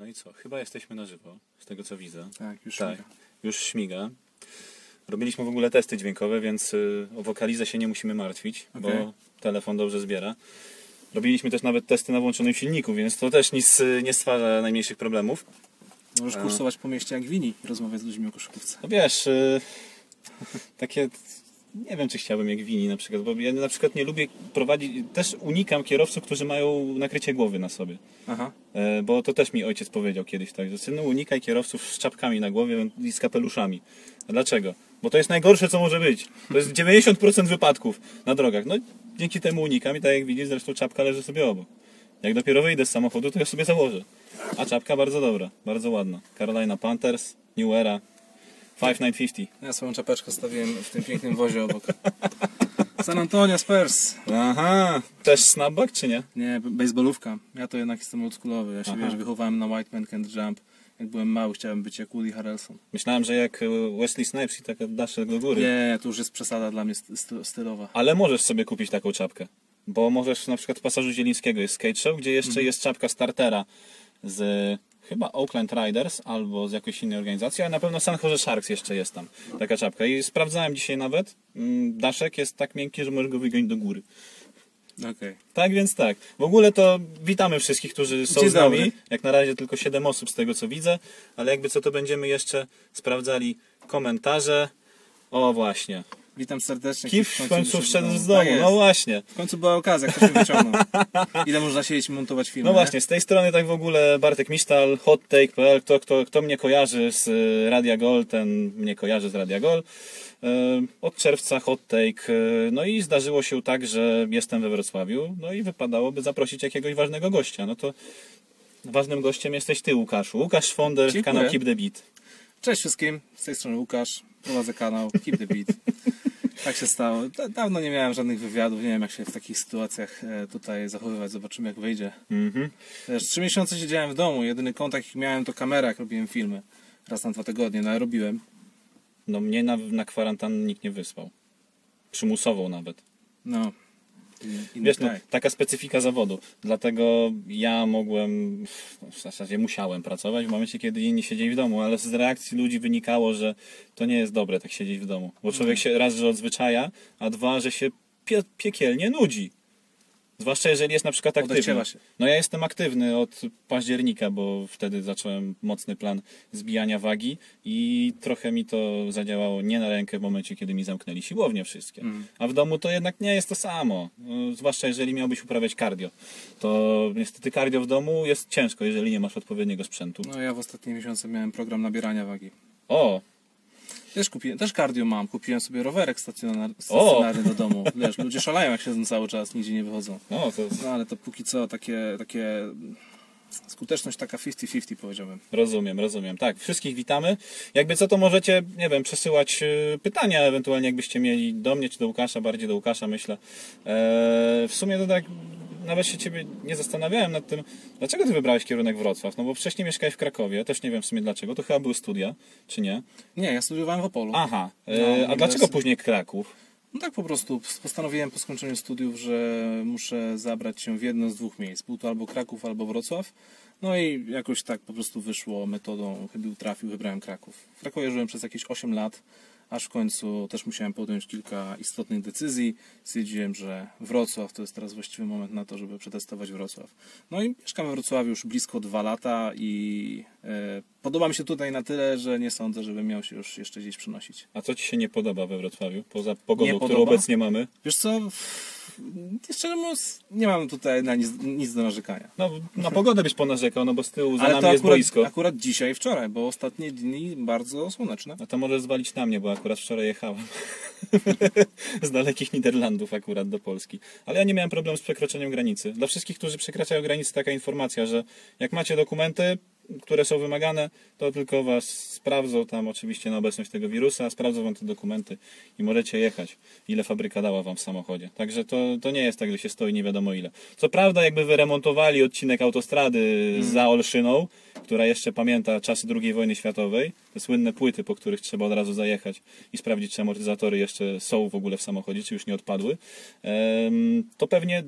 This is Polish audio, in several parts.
No i co? Chyba jesteśmy na żywo, z tego co widzę. Tak, już Tak, śmiga. już śmiga. Robiliśmy w ogóle testy dźwiękowe, więc y, o wokalizę się nie musimy martwić, Okej. bo telefon dobrze zbiera. Robiliśmy też nawet testy na włączonym silniku, więc to też nic y, nie stwarza najmniejszych problemów. Możesz kursować po mieście jak wini i rozmawiać z ludźmi o koszykówce. No wiesz, y, takie. Nie wiem, czy chciałbym jak wini na przykład, bo ja na przykład nie lubię prowadzić. Też unikam kierowców, którzy mają nakrycie głowy na sobie. Aha. E, Bo to też mi ojciec powiedział kiedyś tak, że synu unikaj kierowców z czapkami na głowie i z kapeluszami. A dlaczego? Bo to jest najgorsze, co może być. To jest 90% wypadków na drogach. No dzięki temu unikam i tak jak widzisz, zresztą czapka leży sobie obok. Jak dopiero wyjdę z samochodu, to ja sobie założę. A czapka bardzo dobra, bardzo ładna. Carolina Panthers, New Era, 5950. Ja swoją czapeczkę stawiłem w tym pięknym wozie obok. San Antonio Spurs. Aha, też snapback czy nie? Nie, baseballówka. Ja to jednak jestem oldschoolowy. Ja się Aha. wiesz, wychowałem na White Man Can't Jump. Jak byłem mały, chciałem być jak Woody Harrelson. Myślałem, że jak e, Wesley Snipes i taka dasze do góry. Nie, to już jest przesada dla mnie sty- sty- stylowa. Ale możesz sobie kupić taką czapkę. Bo możesz na przykład w pasażu Zielińskiego jest skate show, gdzie jeszcze jest czapka startera z chyba Oakland Riders albo z jakiejś innej organizacji, ale na pewno San Jose Sharks jeszcze jest tam taka czapka. I sprawdzałem dzisiaj nawet, mm, daszek jest tak miękki, że możesz go wygonić do góry. Okej. Tak więc tak. W ogóle to witamy wszystkich, którzy są Dzień z nami. dobry. Jak na razie tylko 7 osób z tego co widzę, ale jakby co to będziemy jeszcze sprawdzali komentarze. O właśnie. Witam serdecznie. Kif w końcu wszedł z Tak domu. jest. No właśnie. W końcu była okazja, ktoś mnie wyciągnął. Ile można siedzieć i montować filmy? No nie? właśnie, z tej strony tak w ogóle Bartek Misztal, hottake.pl, kto, kto, kto mnie kojarzy z y, Radia Gol, ten mnie kojarzy z Radia Gol. Y, Od czerwca hottake, y, no i zdarzyło się tak, że jestem we Wrocławiu, no i wypadałoby zaprosić jakiegoś ważnego gościa. No to ważnym gościem jesteś ty, Łukaszu. Łukasz Fonder, Dziękuję. kanał Keep the Beat. Cześć wszystkim, z tej strony Łukasz, prowadzę kanał Keep the Beat. Tak się stało. Da- Dawno nie miałem żadnych wywiadów, nie wiem jak się w takich sytuacjach e, tutaj zachowywać, zobaczymy jak wyjdzie. Mhm. Trzy miesiące siedziałem w domu, jedyny kontakt jaki miałem to kamera, jak robiłem filmy. Raz na dwa tygodnie, no ale robiłem. No mnie na, na kwarantannę nikt nie wysłał. Przymusową nawet. No. Inny, Wiesz, no, kraj. taka specyfika zawodu. Dlatego ja mogłem, w zasadzie musiałem pracować w momencie, kiedy inni siedzieli w domu, ale z reakcji ludzi wynikało, że to nie jest dobre tak siedzieć w domu. Bo człowiek się raz, że odzwyczaja, a dwa, że się pie piekielnie nudzi. Zwłaszcza jeżeli jest na przykład aktywny. Się. No ja jestem aktywny od października, bo wtedy zacząłem mocny plan zbijania wagi i trochę mi to zadziałało nie na rękę w momencie, kiedy mi zamknęli siłownie wszystkie. Mm. A w domu to jednak nie jest to samo. No, zwłaszcza jeżeli miałbyś uprawiać cardio. To niestety cardio w domu jest ciężko, jeżeli nie masz odpowiedniego sprzętu. No ja w ostatnie miesiące miałem program nabierania wagi. O, Też kupiłem, też cardio mam, kupiłem sobie rowerek stacjonar, stacjonarny do domu. Wiesz, ludzie szalają jak siedzą cały czas, nigdzie nie wychodzą. no to No ale to póki co takie, takie skuteczność taka 50-50 powiedziałbym. Rozumiem, rozumiem. Tak, wszystkich witamy. Jakby co, to możecie, nie wiem, przesyłać e, pytania, ewentualnie jakbyście mieli do mnie, czy do Łukasza, bardziej do Łukasza, myślę. E, w sumie to tak, nawet się ciebie nie zastanawiałem nad tym, dlaczego ty wybrałeś kierunek Wrocław? No bo wcześniej mieszkałeś w Krakowie, też nie wiem w sumie dlaczego, to chyba były studia, czy nie? Nie, ja studiowałem w Opolu. Aha, No, e, a uniwersytet. dlaczego później Kraków? No tak po prostu postanowiłem po skończeniu studiów, że muszę zabrać się w jedno z dwóch miejsc. Był to albo Kraków, albo Wrocław. No i jakoś tak po prostu wyszło metodą chybił trafił, wybrałem Kraków. W Krakowie żyłem przez jakieś 8 lat, aż w końcu też musiałem podjąć kilka istotnych decyzji. Stwierdziłem, że Wrocław to jest teraz właściwy moment na to, żeby przetestować Wrocław. No i mieszkam we Wrocławiu już blisko dwa lata i e, podoba mi się tutaj na tyle, że nie sądzę, żebym miał się już jeszcze gdzieś przenosić. A co ci się nie podoba we Wrocławiu, poza pogodą, Nie którą podoba? obecnie mamy? Wiesz co, szczerze mówiąc, nie mam tutaj na nic, nic do narzekania. No, na pogodę byś ponarzekał, no bo z tyłu za Ale nami jest akurat, boisko. akurat dzisiaj, wczoraj, bo ostatnie dni bardzo słoneczne. No to może zwalić na mnie, bo akurat wczoraj jechałem z dalekich Niderlandów akurat do Polski. Ale ja nie miałem problemu z przekroczeniem granicy. Dla wszystkich, którzy przekraczają granicę, taka informacja, że jak macie dokumenty, które są wymagane, to tylko was sprawdzą tam oczywiście na obecność tego wirusa, sprawdzą wam te dokumenty i możecie jechać, ile fabryka dała wam w samochodzie. Także to, to nie jest tak, że się stoi nie wiadomo ile. Co prawda, jakby wyremontowali odcinek autostrady za Olszyną, która jeszcze pamięta czasy II wojny światowej, te słynne płyty, po których trzeba od razu zajechać i sprawdzić, czy amortyzatory jeszcze są w ogóle w samochodzie, czy już nie odpadły, to pewnie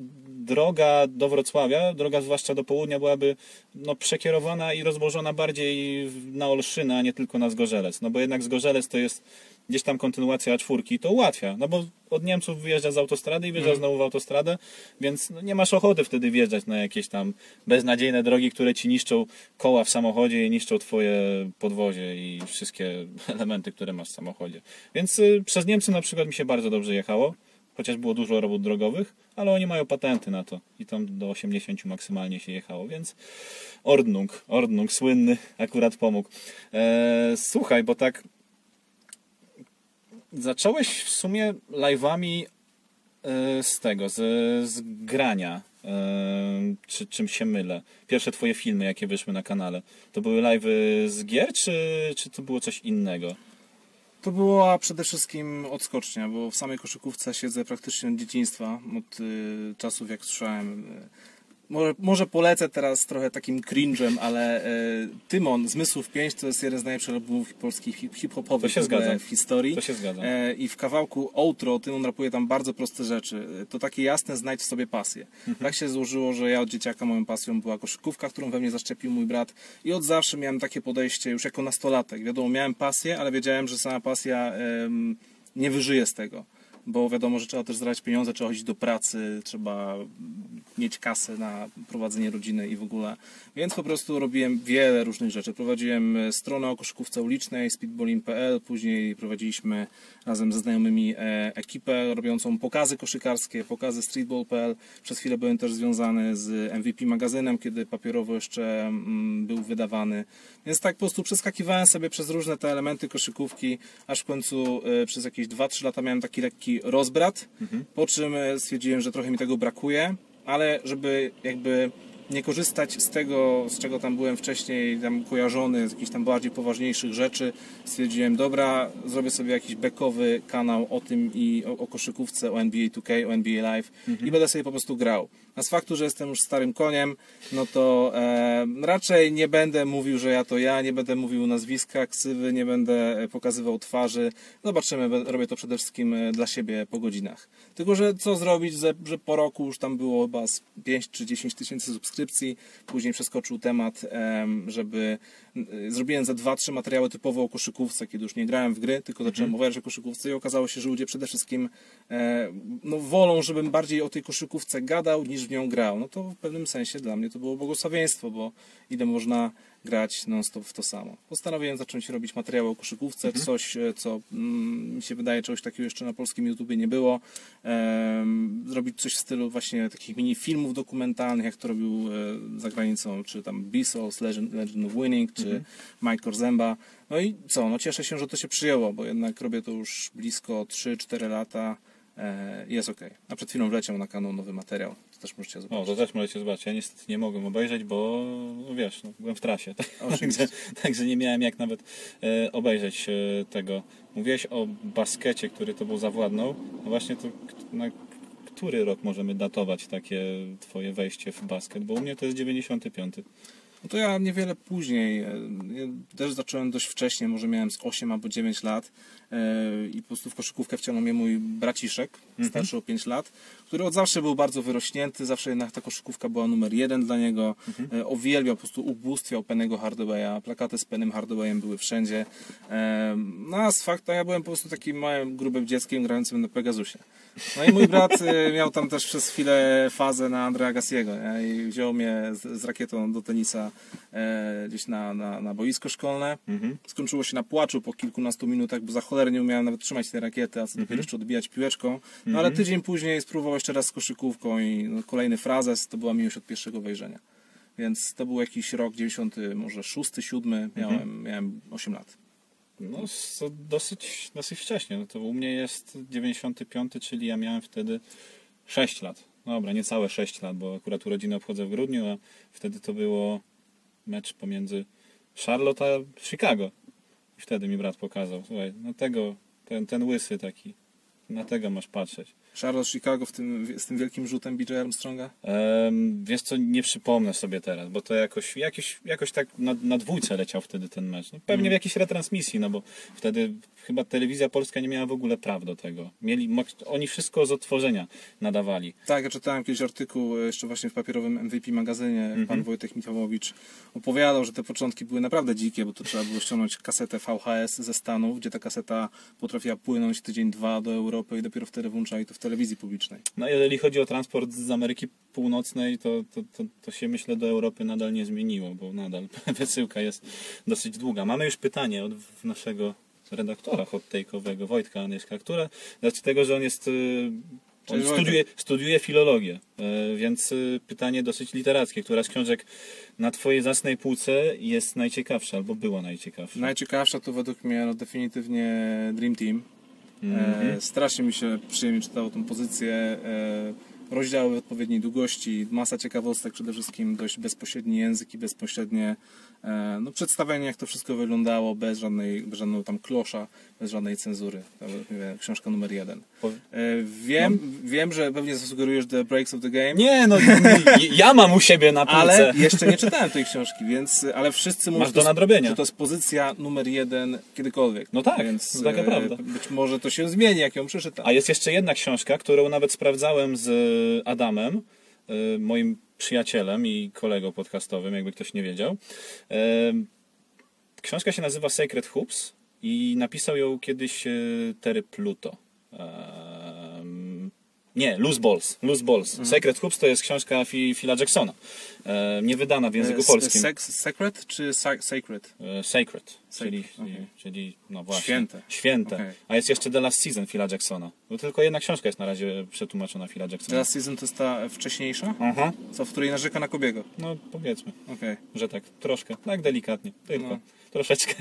droga do Wrocławia, droga zwłaszcza do południa, byłaby no, przekierowana i rozłożona bardziej na Olszynę, a nie tylko na Zgorzelec. No bo jednak Zgorzelec to jest gdzieś tam kontynuacja A4, to ułatwia. No bo od Niemców wyjeżdża z autostrady i wjeżdża znowu w autostradę, więc no, nie masz ochoty wtedy wjeżdżać na jakieś tam beznadziejne drogi, które ci niszczą koła w samochodzie i niszczą twoje podwozie i wszystkie elementy, które masz w samochodzie. Więc y, przez Niemcy na przykład mi się bardzo dobrze jechało, chociaż było dużo robót drogowych, ale oni mają patenty na to i tam do 80 maksymalnie się jechało, więc Ordnung, Ordnung słynny akurat pomógł. Eee, słuchaj, bo tak zacząłeś w sumie live'ami e, z tego, z, z grania. E, czy czym się mylę? Pierwsze twoje filmy, jakie wyszły na kanale, to były live'y z gier, czy, czy to było coś innego? To była przede wszystkim odskocznia, bo w samej koszykówce siedzę praktycznie od dzieciństwa, od y, czasów jak słyszałem. Może, może polecę teraz trochę takim cringe'em, ale y, Tymon, Zmysłów 5 to jest jeden z najlepszych albumów polskich hip- hip-hopowych w historii. To się zgadzam. E, I w kawałku Outro Tymon rapuje tam bardzo proste rzeczy. E, To takie jasne, znajdź w sobie pasję. Mhm. Tak się złożyło, że ja od dzieciaka moją pasją była koszykówka, którą we mnie zaszczepił mój brat i od zawsze miałem takie podejście już jako nastolatek. Wiadomo, miałem pasję, ale wiedziałem, że sama pasja nie wyżyje z tego. Bo wiadomo, że trzeba też zarabiać pieniądze, trzeba chodzić do pracy, trzeba mieć kasę na prowadzenie rodziny i w ogóle. Więc po prostu robiłem wiele różnych rzeczy. Prowadziłem e, stronę o koszykówce ulicznej, speedballing.pl, później prowadziliśmy razem ze znajomymi e, ekipę robiącą pokazy koszykarskie, pokazy streetball.pl. Przez chwilę byłem też związany z MVP magazynem, kiedy papierowo jeszcze mm, był wydawany. Więc tak po prostu przeskakiwałem sobie przez różne te elementy koszykówki, aż w końcu e, przez jakieś 2-3 lata miałem taki lekki rozbrat, po czym e, stwierdziłem, że trochę mi tego brakuje, ale żeby jakby nie korzystać z tego, z czego tam byłem wcześniej tam kojarzony, z jakichś tam bardziej poważniejszych rzeczy, stwierdziłem, dobra, zrobię sobie jakiś backowy kanał o tym i o, o koszykówce, o NBA 2K, o NBA Live i będę sobie po prostu grał. A z faktu, że jestem już starym koniem, no to e, raczej nie będę mówił, że ja to ja, nie będę mówił nazwiska, ksywy, nie będę e, pokazywał twarzy. Zobaczymy, robię to przede wszystkim e, dla siebie po godzinach. Tylko, że co zrobić, że, że po roku już tam było chyba z 5 czy 10 tysięcy subskrypcji, później przeskoczył temat, em, żeby e, zrobiłem za 2-3 materiały typowo o koszykówce, kiedy już nie grałem w gry, tylko zacząłem mówić o koszykówce i okazało się, że ludzie przede wszystkim e, no, wolą, żebym bardziej o tej koszykówce gadał niż w nią grał. No to w pewnym sensie dla mnie to było błogosławieństwo, bo ile można grać non-stop w to samo. Postanowiłem zacząć robić materiały o koszykówce, coś, e, co mm, mi się wydaje, czegoś takiego jeszcze na polskim YouTubie nie było. Em, zrobić coś w stylu właśnie takich mini filmów dokumentalnych, jak to robił e, za granicą, czy tam Bezos, Legend, Legend of Winning, czy Mike Korzemba. No i co, no cieszę się, że to się przyjęło, bo jednak robię to już blisko 3-4 lata. E, jest ok. A przed chwilą wleciał na kanał nowy materiał. Też możecie O, zobaczyć. to też możecie zobaczyć. Ja niestety nie mogłem obejrzeć, bo no wiesz, no, byłem w trasie. Także, także nie miałem jak nawet e, obejrzeć e, tego. Mówiłeś o baskecie, który to był zawładnął. No właśnie to na który rok możemy datować takie twoje wejście w basket? Bo u mnie to jest 95. No to ja niewiele później, e, ja też zacząłem dość wcześnie, może miałem z 8 albo 9 lat e, i po prostu w koszykówkę wciągnął mnie mój braciszek, starszy o 5 lat, który od zawsze był bardzo wyrośnięty, zawsze jednak ta koszykówka była numer jeden dla niego, e, uwielbiał, po prostu ubóstwiał Pennego Hardawaya, plakaty z Penem Hardawayem były wszędzie, no a z faktu ja byłem po prostu takim małym, grubym dzieckiem grającym na Pegasusie. No i mój brat miał tam też przez chwilę fazę na Andrea Gassiego nie? i wziął mnie z, z rakietą do tenisa e, gdzieś na, na, na boisko szkolne. Skończyło się na płaczu po kilkunastu minutach, bo za cholerę nie umiałem nawet trzymać tej rakiety, a co dopiero jeszcze odbijać piłeczką. No ale tydzień później spróbował jeszcze raz z koszykówką i no, kolejny frazes, to była miłość od pierwszego wejrzenia. Więc to był jakiś rok 90, może 6, 7, miałem, miałem 8 lat. No, to dosyć, dosyć wcześnie. No to u mnie jest 95, czyli ja miałem wtedy 6 lat. Dobra, niecałe 6 lat, bo akurat urodziny obchodzę w grudniu, a wtedy to było mecz pomiędzy Charlotte a Chicago. I wtedy mi brat pokazał, słuchaj, no tego, ten, ten łysy taki, na tego masz patrzeć. Charlotte Chicago w tym, z tym wielkim rzutem BJ Armstronga? Em, wiesz co, nie przypomnę sobie teraz, bo to jakoś, jakoś, jakoś tak na, na dwójce leciał wtedy ten mecz. No, pewnie w jakiejś retransmisji, no bo wtedy chyba telewizja polska nie miała w ogóle praw do tego. Mieli, oni wszystko z odtworzenia nadawali. Tak, ja czytałem kiedyś artykuł e, jeszcze właśnie w papierowym MVP magazynie. Pan Wojtek Michałowicz opowiadał, że te początki były naprawdę dzikie, bo to trzeba było ściągnąć kasetę VHS ze Stanów, gdzie ta kaseta potrafiła płynąć tydzień, dwa do Europy i dopiero wtedy włączali to w telewizji publicznej. No jeżeli chodzi o transport z Ameryki Północnej, to, to, to, to się myślę do Europy nadal nie zmieniło, bo nadal wysyłka jest dosyć długa. Mamy już pytanie od naszego redaktora hot take'owego, Wojtka Anyszka, które z tego, że on jest... y, On studiuje, studiuje filologię, y, więc y, pytanie dosyć literackie. Która z książek na twojej zacnej półce jest najciekawsza, albo była najciekawsza? Najciekawsza to według mnie no, definitywnie Dream Team. Mhm. E, strasznie mi się przyjemnie czytało tą pozycję. E, rozdziały odpowiedniej długości, masa ciekawostek, przede wszystkim dość bezpośredni język i bezpośrednie no, przedstawienie, jak to wszystko wyglądało, bez, żadnej, bez żadnego tam klosza, bez żadnej cenzury. Mnie książka numer jeden. E, wiem, wiem, że pewnie zasugerujesz The Breaks of the Game. Nie, no ja mam u siebie na półce. Ale jeszcze nie czytałem tej książki, więc ale wszyscy mówią, Masz do nadrobienia. że to jest pozycja numer jeden kiedykolwiek. No tak, więc to taka e, prawda. Być może to się zmieni, jak ją przeczytam. A jest jeszcze jedna książka, którą nawet sprawdzałem z Adamem, moim przyjacielem i kolegą podcastowym, jakby ktoś nie wiedział. Książka się nazywa Sacred Hoops i napisał ją kiedyś y, Terry Pluto. Nie, Loose Balls. Loose Balls. Mhm. Sacred Hoops to jest książka Phila Jacksona. E, nie wydana w języku E, polskim. Sex, secret czy sa- sacred? E, Sacred, czyli, okej. czyli no właśnie. Święte. Święte. Okej. A jest jeszcze The Last Season Phila Jacksona. Bo tylko jedna książka jest na razie przetłumaczona Phila The Jacksona. Last Season to jest ta wcześniejsza, Aha. co, w której narzeka na Kobiego. No powiedzmy, Okej. że tak troszkę, tak delikatnie, tylko, No. troszeczkę.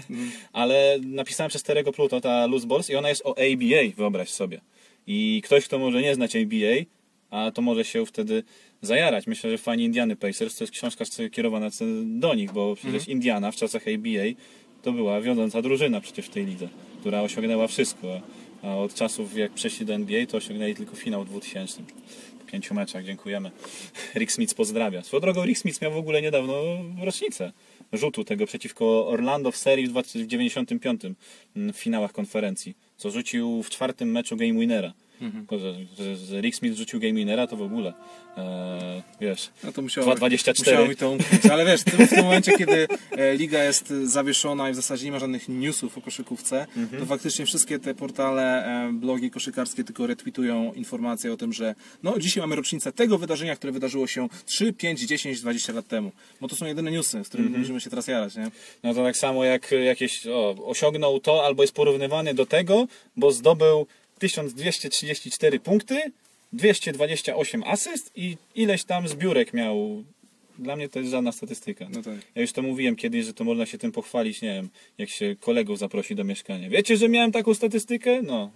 Ale napisałem przez Terego Pluto ta Loose Balls i ona jest o ABA, wyobraź sobie. I ktoś, kto może nie znać ABA, a to może się wtedy zajarać. Myślę, że fani Indiany Pacers to jest książka kierowana do nich, bo przecież Indiana w czasach ABA to była wiodąca drużyna przecież w tej lidze, która osiągnęła wszystko. A od czasów jak przeszli do NBA, to osiągnęli tylko finał 2000. Po pięciu meczach, dziękujemy. Rick Smith pozdrawia. Swoją drogą Rick Smith miał w ogóle niedawno rocznicę rzutu tego przeciwko Orlando w serii w 20 w 95 w finałach konferencji, co rzucił w czwartym meczu game winnera. Tylko, że, że, że Rick Smith rzucił game winnera, to w ogóle e, wiesz, No to musiało, 2,24. musiało to umknąć. Ale wiesz, w tym, momencie, kiedy e, liga jest zawieszona i w zasadzie nie ma żadnych newsów o koszykówce, to faktycznie wszystkie te portale, e, blogi koszykarskie tylko retweetują informacje o tym, że no dzisiaj mamy rocznicę tego wydarzenia, które wydarzyło się 3, 5, 10, 20 lat temu. Bo to są jedyne newsy, z którymi możemy się teraz jarać, nie? No to tak samo jak jakieś o, osiągnął to, albo jest porównywany do tego, bo zdobył 1234 punkty, 228 asyst i ileś tam zbiórek miał. Dla mnie to jest żadna statystyka. No tak. Ja już to mówiłem kiedyś, że to można się tym pochwalić, nie wiem, jak się kolegów zaprosi do mieszkania. Wiecie, że miałem taką statystykę? No,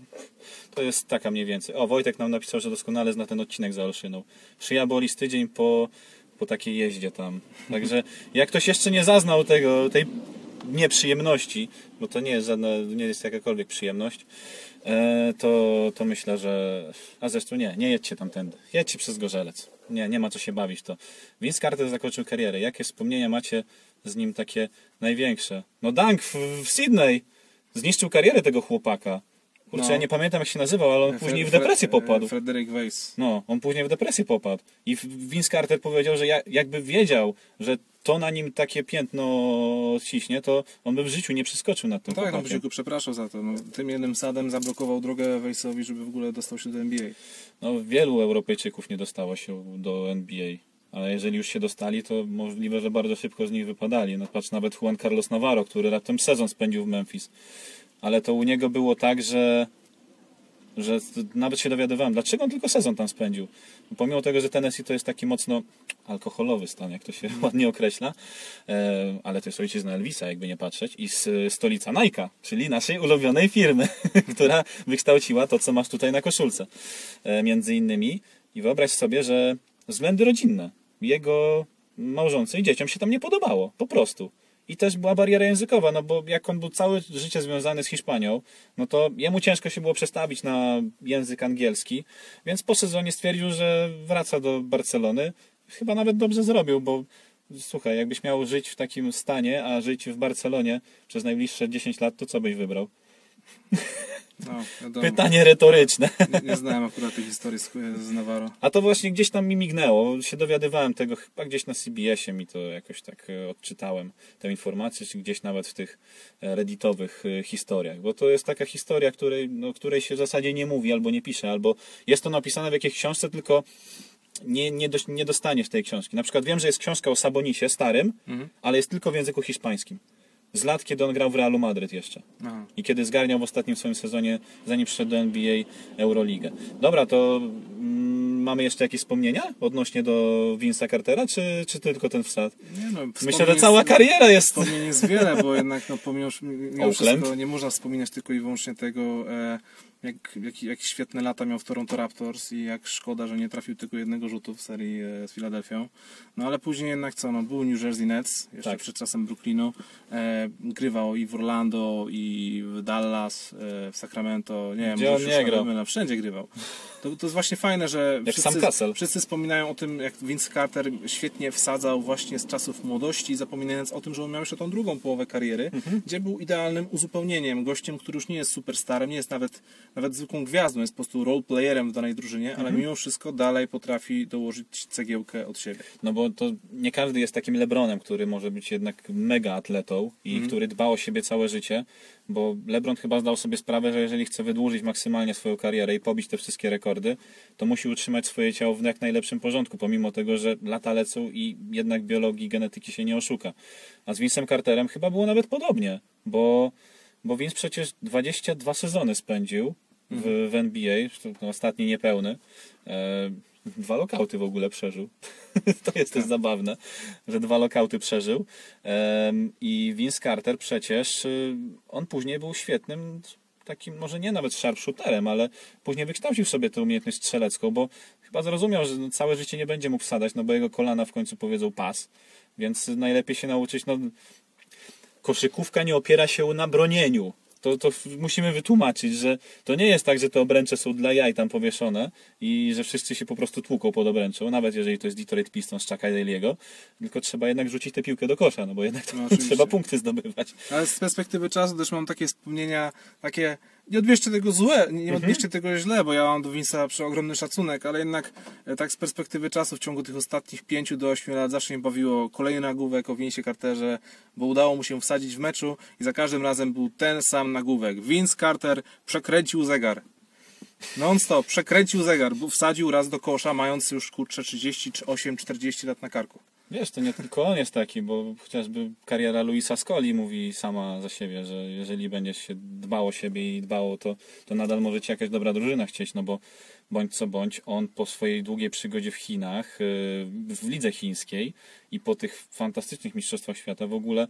to jest taka mniej więcej. O, Wojtek nam napisał, że doskonale zna ten odcinek za Olszyną. Szyja boli z tydzień po, po takiej jeździe tam. Także jak ktoś jeszcze nie zaznał tego, tej nieprzyjemności, bo to nie jest żadna, nie jest jakakolwiek przyjemność, to, to myślę, że... A zresztą nie, nie jedźcie tamtędy. Jedźcie przez Gorzelec. Nie, nie ma co się bawić to. Vince Carter zakończył karierę. Jakie wspomnienia macie z nim takie największe? No Dunk w, w Sydney zniszczył karierę tego chłopaka. Kurczę, No. ja nie pamiętam jak się nazywał, ale on później w Fre- depresję Fre- popadł. Frederick Weiss. No, on później w depresję popadł. I Vince Carter powiedział, że ja, jakby wiedział, że to na nim takie piętno ciśnie, to on by w życiu nie przeskoczył nad tym No tak, no chłopakiem. by go przepraszał za to. No, tym jednym sadem zablokował drogę Weissowi, żeby w ogóle dostał się do NBA. No, wielu Europejczyków nie dostało się do NBA. Ale jeżeli już się dostali, to możliwe, że bardzo szybko z nich wypadali. No, patrz nawet Juan Carlos Navarro, który raptem sezon spędził w Memphis. Ale to u niego było tak, że, że nawet się dowiadywałem, dlaczego on tylko sezon tam spędził. Pomimo tego, że Tennessee to jest taki mocno alkoholowy stan, jak to się ładnie określa, e, ale to jest ojczyzna Elvisa, jakby nie patrzeć, i s- stolica Nike'a, czyli naszej ulubionej firmy, która wykształciła to, co masz tutaj na koszulce, e, między innymi. I wyobraź sobie, że względy rodzinne jego małżonce i dzieciom się tam nie podobało, po prostu. I też była bariera językowa, no bo jak on był całe życie związany z Hiszpanią, no to jemu ciężko się było przestawić na język angielski, więc po sezonie stwierdził, że wraca do Barcelony. Chyba nawet dobrze zrobił, bo słuchaj, jakbyś miał żyć w takim stanie, a żyć w Barcelonie przez najbliższe 10 lat, to co byś wybrał? No, Pytanie retoryczne. nie, nie znałem akurat tej historii z, z Navarro. A to właśnie gdzieś tam mi mignęło. Się dowiadywałem tego chyba gdzieś na CBS-ie mi to jakoś tak e, odczytałem tę informację, czy gdzieś nawet w tych e, redditowych e, historiach. Bo to jest taka historia, której, no, której się w zasadzie nie mówi albo nie pisze, albo jest to napisane w jakiejś książce, tylko nie, nie, doś- nie dostaniesz tej książki. Na przykład wiem, że jest książka o Sabonisie starym, ale jest tylko w języku hiszpańskim. Z lat, kiedy on grał w Realu Madryt jeszcze. Aha. I kiedy zgarniał w ostatnim swoim sezonie, zanim przyszedł do NBA Euroligę. Dobra, to mm, mamy jeszcze jakieś wspomnienia odnośnie do Vince'a Cartera, czy, czy tylko ten wsad? Nie no, Myślę, że cała jest- kariera jest... Wspomnień jest wiele, bo jednak no, pomimo, mimo wszystko nie można wspominać tylko i wyłącznie tego, e, jak, jak, jak świetne lata miał w Toronto Raptors i jak szkoda, że nie trafił tylko jednego rzutu w serii e, z Filadelfią. No ale później jednak co, no, był New Jersey Nets, jeszcze Tak. przed czasem Brooklynu. E, grywał i w Orlando, i w Dallas, e, w Sacramento. Nie wiem, Gdzie może on nie grał? mylę, wszędzie grywał. To, to jest właśnie fajne, że Jak wszyscy, wszyscy wspominają o tym, jak Vince Carter świetnie wsadzał właśnie z czasów młodości, zapominając o tym, że on miał jeszcze tą drugą połowę kariery, Mhm. gdzie był idealnym uzupełnieniem, gościem, który już nie jest superstarem, nie jest nawet, nawet zwykłą gwiazdą, jest po prostu roleplayerem w danej drużynie, ale Mhm. mimo wszystko dalej potrafi dołożyć cegiełkę od siebie. No bo to nie każdy jest takim Lebronem, który może być jednak mega atletą i który dba o siebie całe życie, bo Lebron chyba zdał sobie sprawę, że jeżeli chce wydłużyć maksymalnie swoją karierę i pobić te wszystkie rekordy, to musi utrzymać swoje ciało w jak najlepszym porządku, pomimo tego, że lata lecą i jednak biologii, genetyki się nie oszuka. A z Vince'em Carterem chyba było nawet podobnie, bo, bo Vince przecież 22 sezony spędził w, w NBA, ostatni niepełny. E, dwa lokauty w ogóle przeżył. to jest też zabawne, że dwa lokauty przeżył. I Vince Carter przecież, y, on później był świetnym takim, może nie nawet sharpshooterem, ale później wykształcił sobie tę umiejętność strzelecką, bo chyba zrozumiał, że no, całe życie nie będzie mógł wsadać, no bo jego kolana w końcu powiedzą pas, więc najlepiej się nauczyć, no koszykówka nie opiera się na bronieniu. To, to musimy wytłumaczyć, że to nie jest tak, że te obręcze są dla jaj tam powieszone i że wszyscy się po prostu tłuką pod obręczą, nawet jeżeli to jest Detroit Pistons, Chucka Daly'ego, tylko trzeba jednak rzucić tę piłkę do kosza, no bo jednak to No, trzeba punkty zdobywać. Ale z perspektywy czasu też mam takie wspomnienia, takie, nie odbierzcie tego złe, nie Mhm. odbierzcie tego źle, bo ja mam do Vince'a przeogromny szacunek, ale jednak e, tak z perspektywy czasu w ciągu tych ostatnich 5 do 8 lat zawsze mnie bawiło kolejny nagłówek o Vince'ie Carterze, bo udało mu się wsadzić w meczu i za każdym razem był ten sam nagłówek. Vince Carter przekręcił zegar. Non-stop, przekręcił zegar, bo wsadził raz do kosza, mając już kurczę 38-40 lat na karku. Wiesz, to nie tylko on jest taki, bo chociażby kariera Luisa Scoli mówi sama za siebie, że jeżeli będzie się dbało o siebie i dbało, to, to nadal może ci jakaś dobra drużyna chcieć, no bo bądź co bądź, on po swojej długiej przygodzie w Chinach, yy, w lidze chińskiej i po tych fantastycznych mistrzostwach świata w ogóle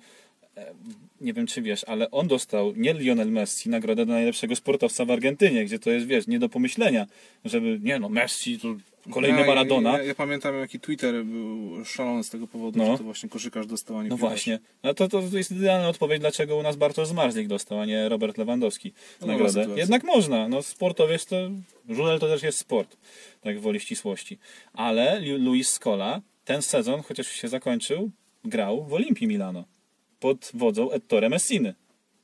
nie wiem czy wiesz, ale on dostał, nie Lionel Messi, nagrodę dla najlepszego sportowca w Argentynie, gdzie to jest, wiesz, nie do pomyślenia, żeby, nie no, Messi to kolejny Ja- Maradona. Ja, ja pamiętam, jaki Twitter był szalony z tego powodu, No. że to właśnie koszykarz dostał, a nie No piłkarz. właśnie. No to, to jest idealna odpowiedź, dlaczego u nas Bartosz Zmarzlik dostał, a nie Robert Lewandowski No, nagrodę. Jednak można. No, sportowiec to... Żużel to też jest sport, tak woli ścisłości. Ale Lu- Luis Scola ten sezon, chociaż się zakończył, grał w Olimpii Milano pod wodzą Ettore Messiny,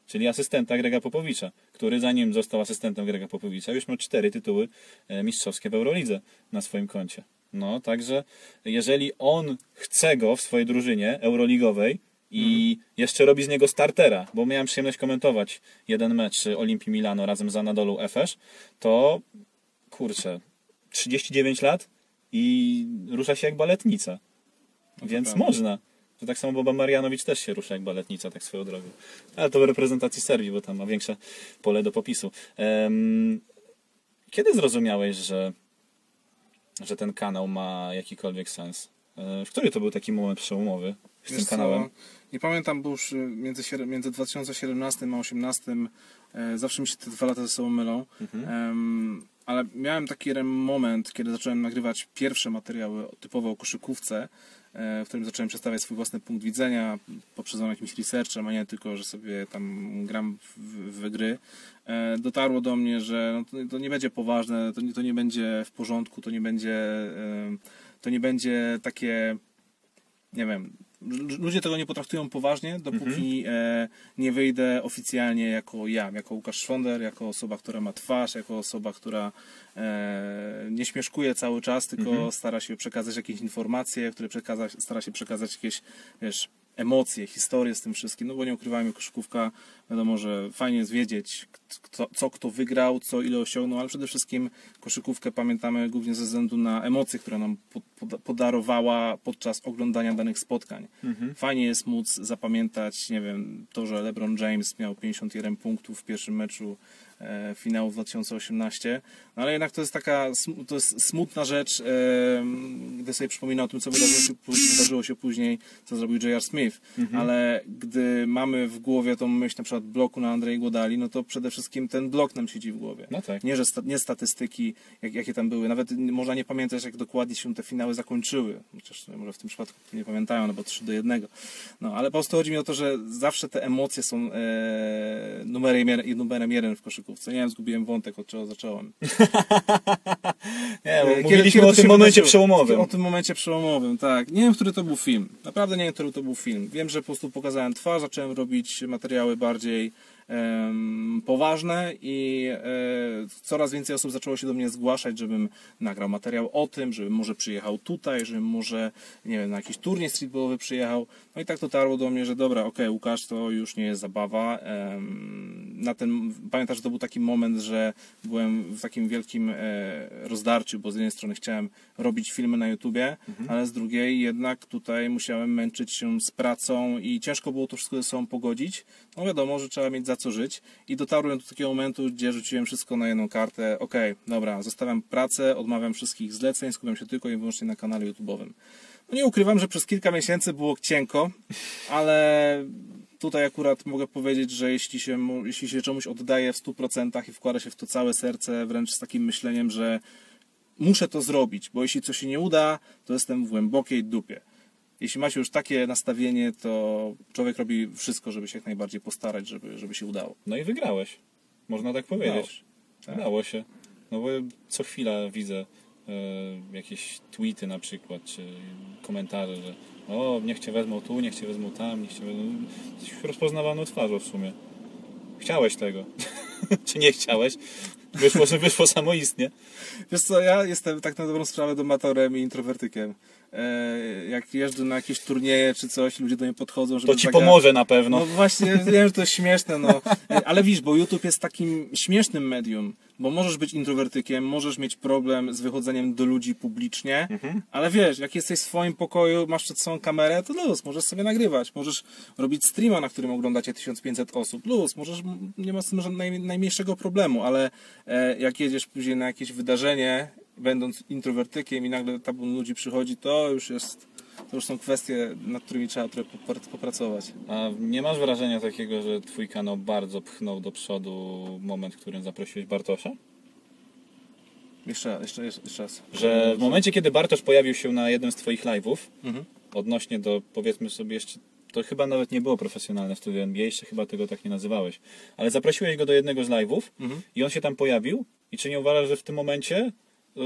czyli asystenta Grega Popowicza, który zanim został asystentem Grega Popowicza, już miał cztery tytuły e, mistrzowskie w Eurolidze na swoim koncie. No, także jeżeli on chce go w swojej drużynie euroligowej i jeszcze robi z niego startera, bo miałem przyjemność komentować jeden mecz Olimpii Milano razem z Anadolu Efes, to kurczę, 39 lat i rusza się jak baletnica. Więc prawda. można. To tak samo Boba Marianowicz też się rusza jak baletnica, tak swoją drogą. Ale to w reprezentacji Serbii, bo tam ma większe pole do popisu. Kiedy zrozumiałeś, że, że ten kanał ma jakikolwiek sens? E, W który to był taki moment przełomowy z tym Wiesz co, kanałem? Nie pamiętam, bo już y, między, między 2017 a 2018 e, zawsze mi się te dwa lata ze sobą mylą. Mhm. Em, ale miałem taki moment, kiedy zacząłem nagrywać pierwsze materiały typowo o koszykówce e, w którym zacząłem przedstawiać swój własny punkt widzenia, poprzedzony jakimś researchem, a nie tylko, że sobie tam gram w, w, gry, e, dotarło do mnie, że no to, to nie będzie poważne, to nie, to nie będzie w porządku, to nie będzie, e, to nie będzie takie nie wiem, ludzie tego nie potraktują poważnie, dopóki e, nie wyjdę oficjalnie jako ja, jako Łukasz Szwonder, jako osoba, która ma twarz, jako osoba, która e, nie śmieszkuje cały czas, tylko stara się przekazać jakieś informacje, które przekazać, stara się przekazać jakieś, wiesz, emocje, historie z tym wszystkim, no bo nie ukrywajmy, koszykówka, wiadomo, że fajnie jest wiedzieć, kto, co kto wygrał, co ile osiągnął, ale przede wszystkim koszykówkę pamiętamy głównie ze względu na emocje, które nam po- poda- podarowała podczas oglądania danych spotkań. Fajnie jest móc zapamiętać, nie wiem, to, że LeBron James miał 51 punktów w pierwszym meczu finału w 2018, no ale jednak to jest taka to jest smutna rzecz, e, gdy sobie przypominam o tym, co wydarzyło się, pó- wydarzyło się później, co zrobił J.R. Smith, ale gdy mamy w głowie tą myśl na przykład bloku na Andrzej Godali, no to przede wszystkim ten blok nam siedzi w głowie. No tak. Nie, że sta- nie statystyki, jak, jakie tam były. Nawet można nie pamiętać, jak dokładnie się te finały zakończyły. Chociaż może w tym przypadku nie pamiętają, no bo 3 do 1. No, ale po prostu chodzi mi o to, że zawsze te emocje są e, numerem, jeden- numerem jeden w koszykówce. Nie wiem, zgubiłem wątek, od czego zacząłem. Nie, bo E, mówiliśmy to o tym momencie przełomowym. O tym momencie przełomowym, tak. Nie wiem, który to był film. Naprawdę nie wiem, który to był film. Wiem, że po prostu pokazałem twarz, zacząłem robić materiały bardziej poważne i e, coraz więcej osób zaczęło się do mnie zgłaszać, żebym nagrał materiał o tym, żebym może przyjechał tutaj, żebym może, nie wiem, na jakiś turniej streetballowy przyjechał. No i tak dotarło do mnie, że dobra, okej, Łukasz, to już nie jest zabawa. Na ten, pamiętasz, że to był taki moment, że byłem w takim wielkim e, rozdarciu, bo z jednej strony chciałem robić filmy na YouTubie, ale z drugiej jednak tutaj musiałem męczyć się z pracą i ciężko było to wszystko ze sobą pogodzić. No wiadomo, że trzeba mieć za co żyć i dotarłem do takiego momentu, gdzie rzuciłem wszystko na jedną kartę. Okej, dobra, zostawiam pracę, odmawiam wszystkich zleceń, skupiam się tylko i wyłącznie na kanale YouTube'owym. No nie ukrywam, że przez kilka miesięcy było cienko, ale tutaj akurat mogę powiedzieć, że jeśli się, jeśli się czemuś oddaje w 100% i wkłada się w to całe serce, wręcz z takim myśleniem, że muszę to zrobić, bo jeśli coś się nie uda, to jestem w głębokiej dupie. Jeśli macie już takie nastawienie, to człowiek robi wszystko, żeby się jak najbardziej postarać, żeby, żeby się udało. No i wygrałeś. Można tak powiedzieć. Tak. Udało się. No bo co chwila widzę e, jakieś tweety na przykład, czy komentarze, że o, niech cię wezmą tu, niech cię wezmą tam, niech cię wezmą... Jesteś rozpoznawalną twarzą w sumie. Chciałeś tego. czy nie chciałeś? Wyszło, że wyszło samoistnie. Wiesz co, ja jestem tak na dobrą sprawę domatorem i introwertykiem. E, jak jeżdżę na jakieś turnieje czy coś, ludzie do mnie podchodzą, żeby To ci zagra- pomoże na pewno. No właśnie, wiem, że to jest śmieszne, no. Ale widzisz, bo YouTube jest takim śmiesznym medium, bo możesz być introwertykiem, możesz mieć problem z wychodzeniem do ludzi publicznie, ale wiesz, jak jesteś w swoim pokoju, masz przed sobą kamerę, to luz, możesz sobie nagrywać, możesz robić streama, na którym oglądacie 1500 osób, luz, możesz, nie ma z tym naj, najmniejszego problemu, ale e, jak jedziesz później na jakieś wydarzenie, będąc introwertykiem i nagle tabun ludzi przychodzi, to już jest, to już są kwestie, nad którymi trzeba trochę popr- popracować. A nie masz wrażenia takiego, że twój kanał bardzo pchnął do przodu moment, w którym zaprosiłeś Bartosza? Jeszcze, jeszcze, jeszcze, raz. Że w momencie, kiedy Bartosz pojawił się na jednym z twoich live'ów, Mhm. odnośnie do, powiedzmy sobie jeszcze, to chyba nawet nie było profesjonalne studio NBA, jeszcze chyba tego tak nie nazywałeś, ale zaprosiłeś go do jednego z live'ów Mhm. i on się tam pojawił i czy nie uważasz, że w tym momencie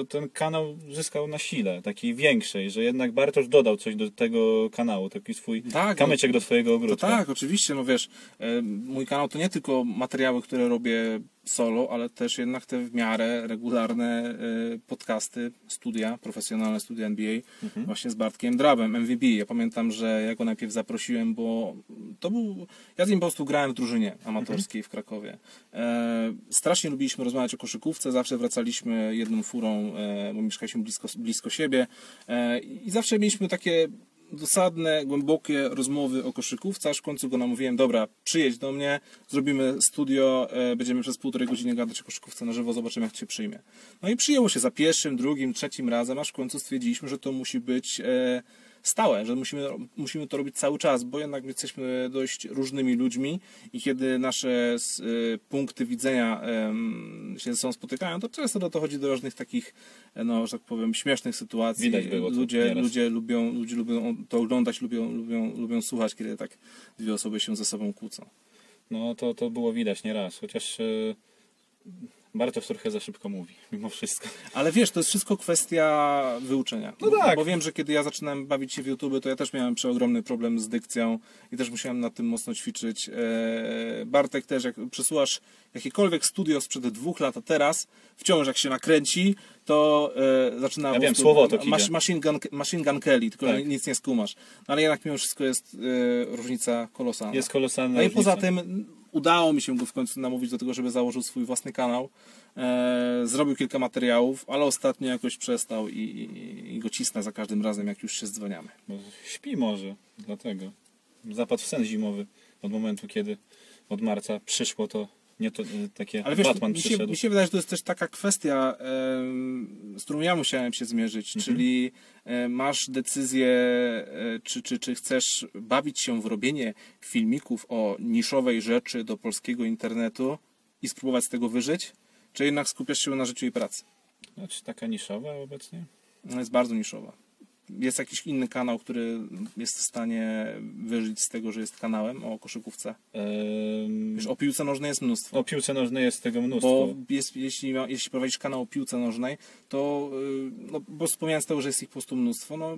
ten kanał zyskał na sile, takiej większej, że jednak Bartosz dodał coś do tego kanału, taki swój Tak, kamyczek do twojego To ogródka. tak, oczywiście, no wiesz, e, mój kanał to nie tylko materiały, które robię solo, ale też jednak te w miarę regularne e, podcasty, studia, profesjonalne studia NBA, właśnie z Bartkiem Drabem, MVB. Ja pamiętam, że ja go najpierw zaprosiłem, bo to był, ja z nim po prostu grałem w drużynie amatorskiej w Krakowie. E, strasznie lubiliśmy rozmawiać o koszykówce, zawsze wracaliśmy jedną furą, e, bo mieszkaliśmy blisko, blisko siebie e, i zawsze mieliśmy takie dosadne, głębokie rozmowy o koszykówce, aż w końcu go namówiłem, dobra, przyjedź do mnie, zrobimy studio, e, będziemy przez półtorej godziny gadać o koszykówce na żywo, zobaczymy jak się przyjmie. No i przyjęło się za pierwszym, drugim, trzecim razem, aż w końcu stwierdziliśmy, że to musi być e, stałe, że musimy, musimy to robić cały czas, bo jednak jesteśmy dość różnymi ludźmi i kiedy nasze y, punkty widzenia się ze sobą spotykają, to często do- dochodzi do różnych takich, e, no, że tak powiem, śmiesznych sytuacji. Widać było ludzie, ludzie lubią, ludzie lubią to oglądać, lubią, lubią, lubią słuchać, kiedy tak dwie osoby się ze sobą kłócą. No to, to było widać nieraz, chociaż e, Bartosz trochę za szybko mówi, mimo wszystko. Ale wiesz, to jest wszystko kwestia wyuczenia. No bo, tak. Bo wiem, że kiedy ja zaczynałem bawić się w YouTube, to ja też miałem przeogromny problem z dykcją i też musiałem nad tym mocno ćwiczyć. Eee, Bartek też, jak przesyłasz jakiekolwiek studio sprzed dwóch lat, a teraz wciąż jak się nakręci, to e, zaczyna Ja wiem, prostu słowotok mas- machine, gun, machine gun Kelly, tylko Tak. nic nie skumasz. No, ale jednak mimo wszystko jest e, różnica kolosalna. Jest kolosalna No i poza tym udało mi się go w końcu namówić do tego, żeby założył swój własny kanał. E, zrobił kilka materiałów, ale ostatnio jakoś przestał i, i, i go cisnę za każdym razem, jak już się dzwaniamy. Bo śpi może, dlatego. Zapadł w sen zimowy od momentu, kiedy od marca przyszło to, nie to e, takie Ale wiesz, Batman mi się, przyszedł. mi się wydaje, że to jest też taka kwestia, em, z którą ja musiałem się zmierzyć, czyli e, masz decyzję, e, czy, czy, czy chcesz bawić się w robienie filmików o niszowej rzeczy do polskiego internetu i spróbować z tego wyżyć, czy jednak skupiasz się na życiu i pracy. Znaczy taka niszowa obecnie? No, jest bardzo niszowa. Jest jakiś inny kanał, który jest w stanie wyżyć z tego, że jest kanałem o koszykówce. Ehm, Wiesz, o piłce nożnej jest mnóstwo. o piłce nożnej jest tego mnóstwo. Bo jest, jeśli, ma, jeśli prowadzisz kanał o piłce nożnej, to yy, no, bo wspomniałem tego, że jest ich po prostu mnóstwo, no,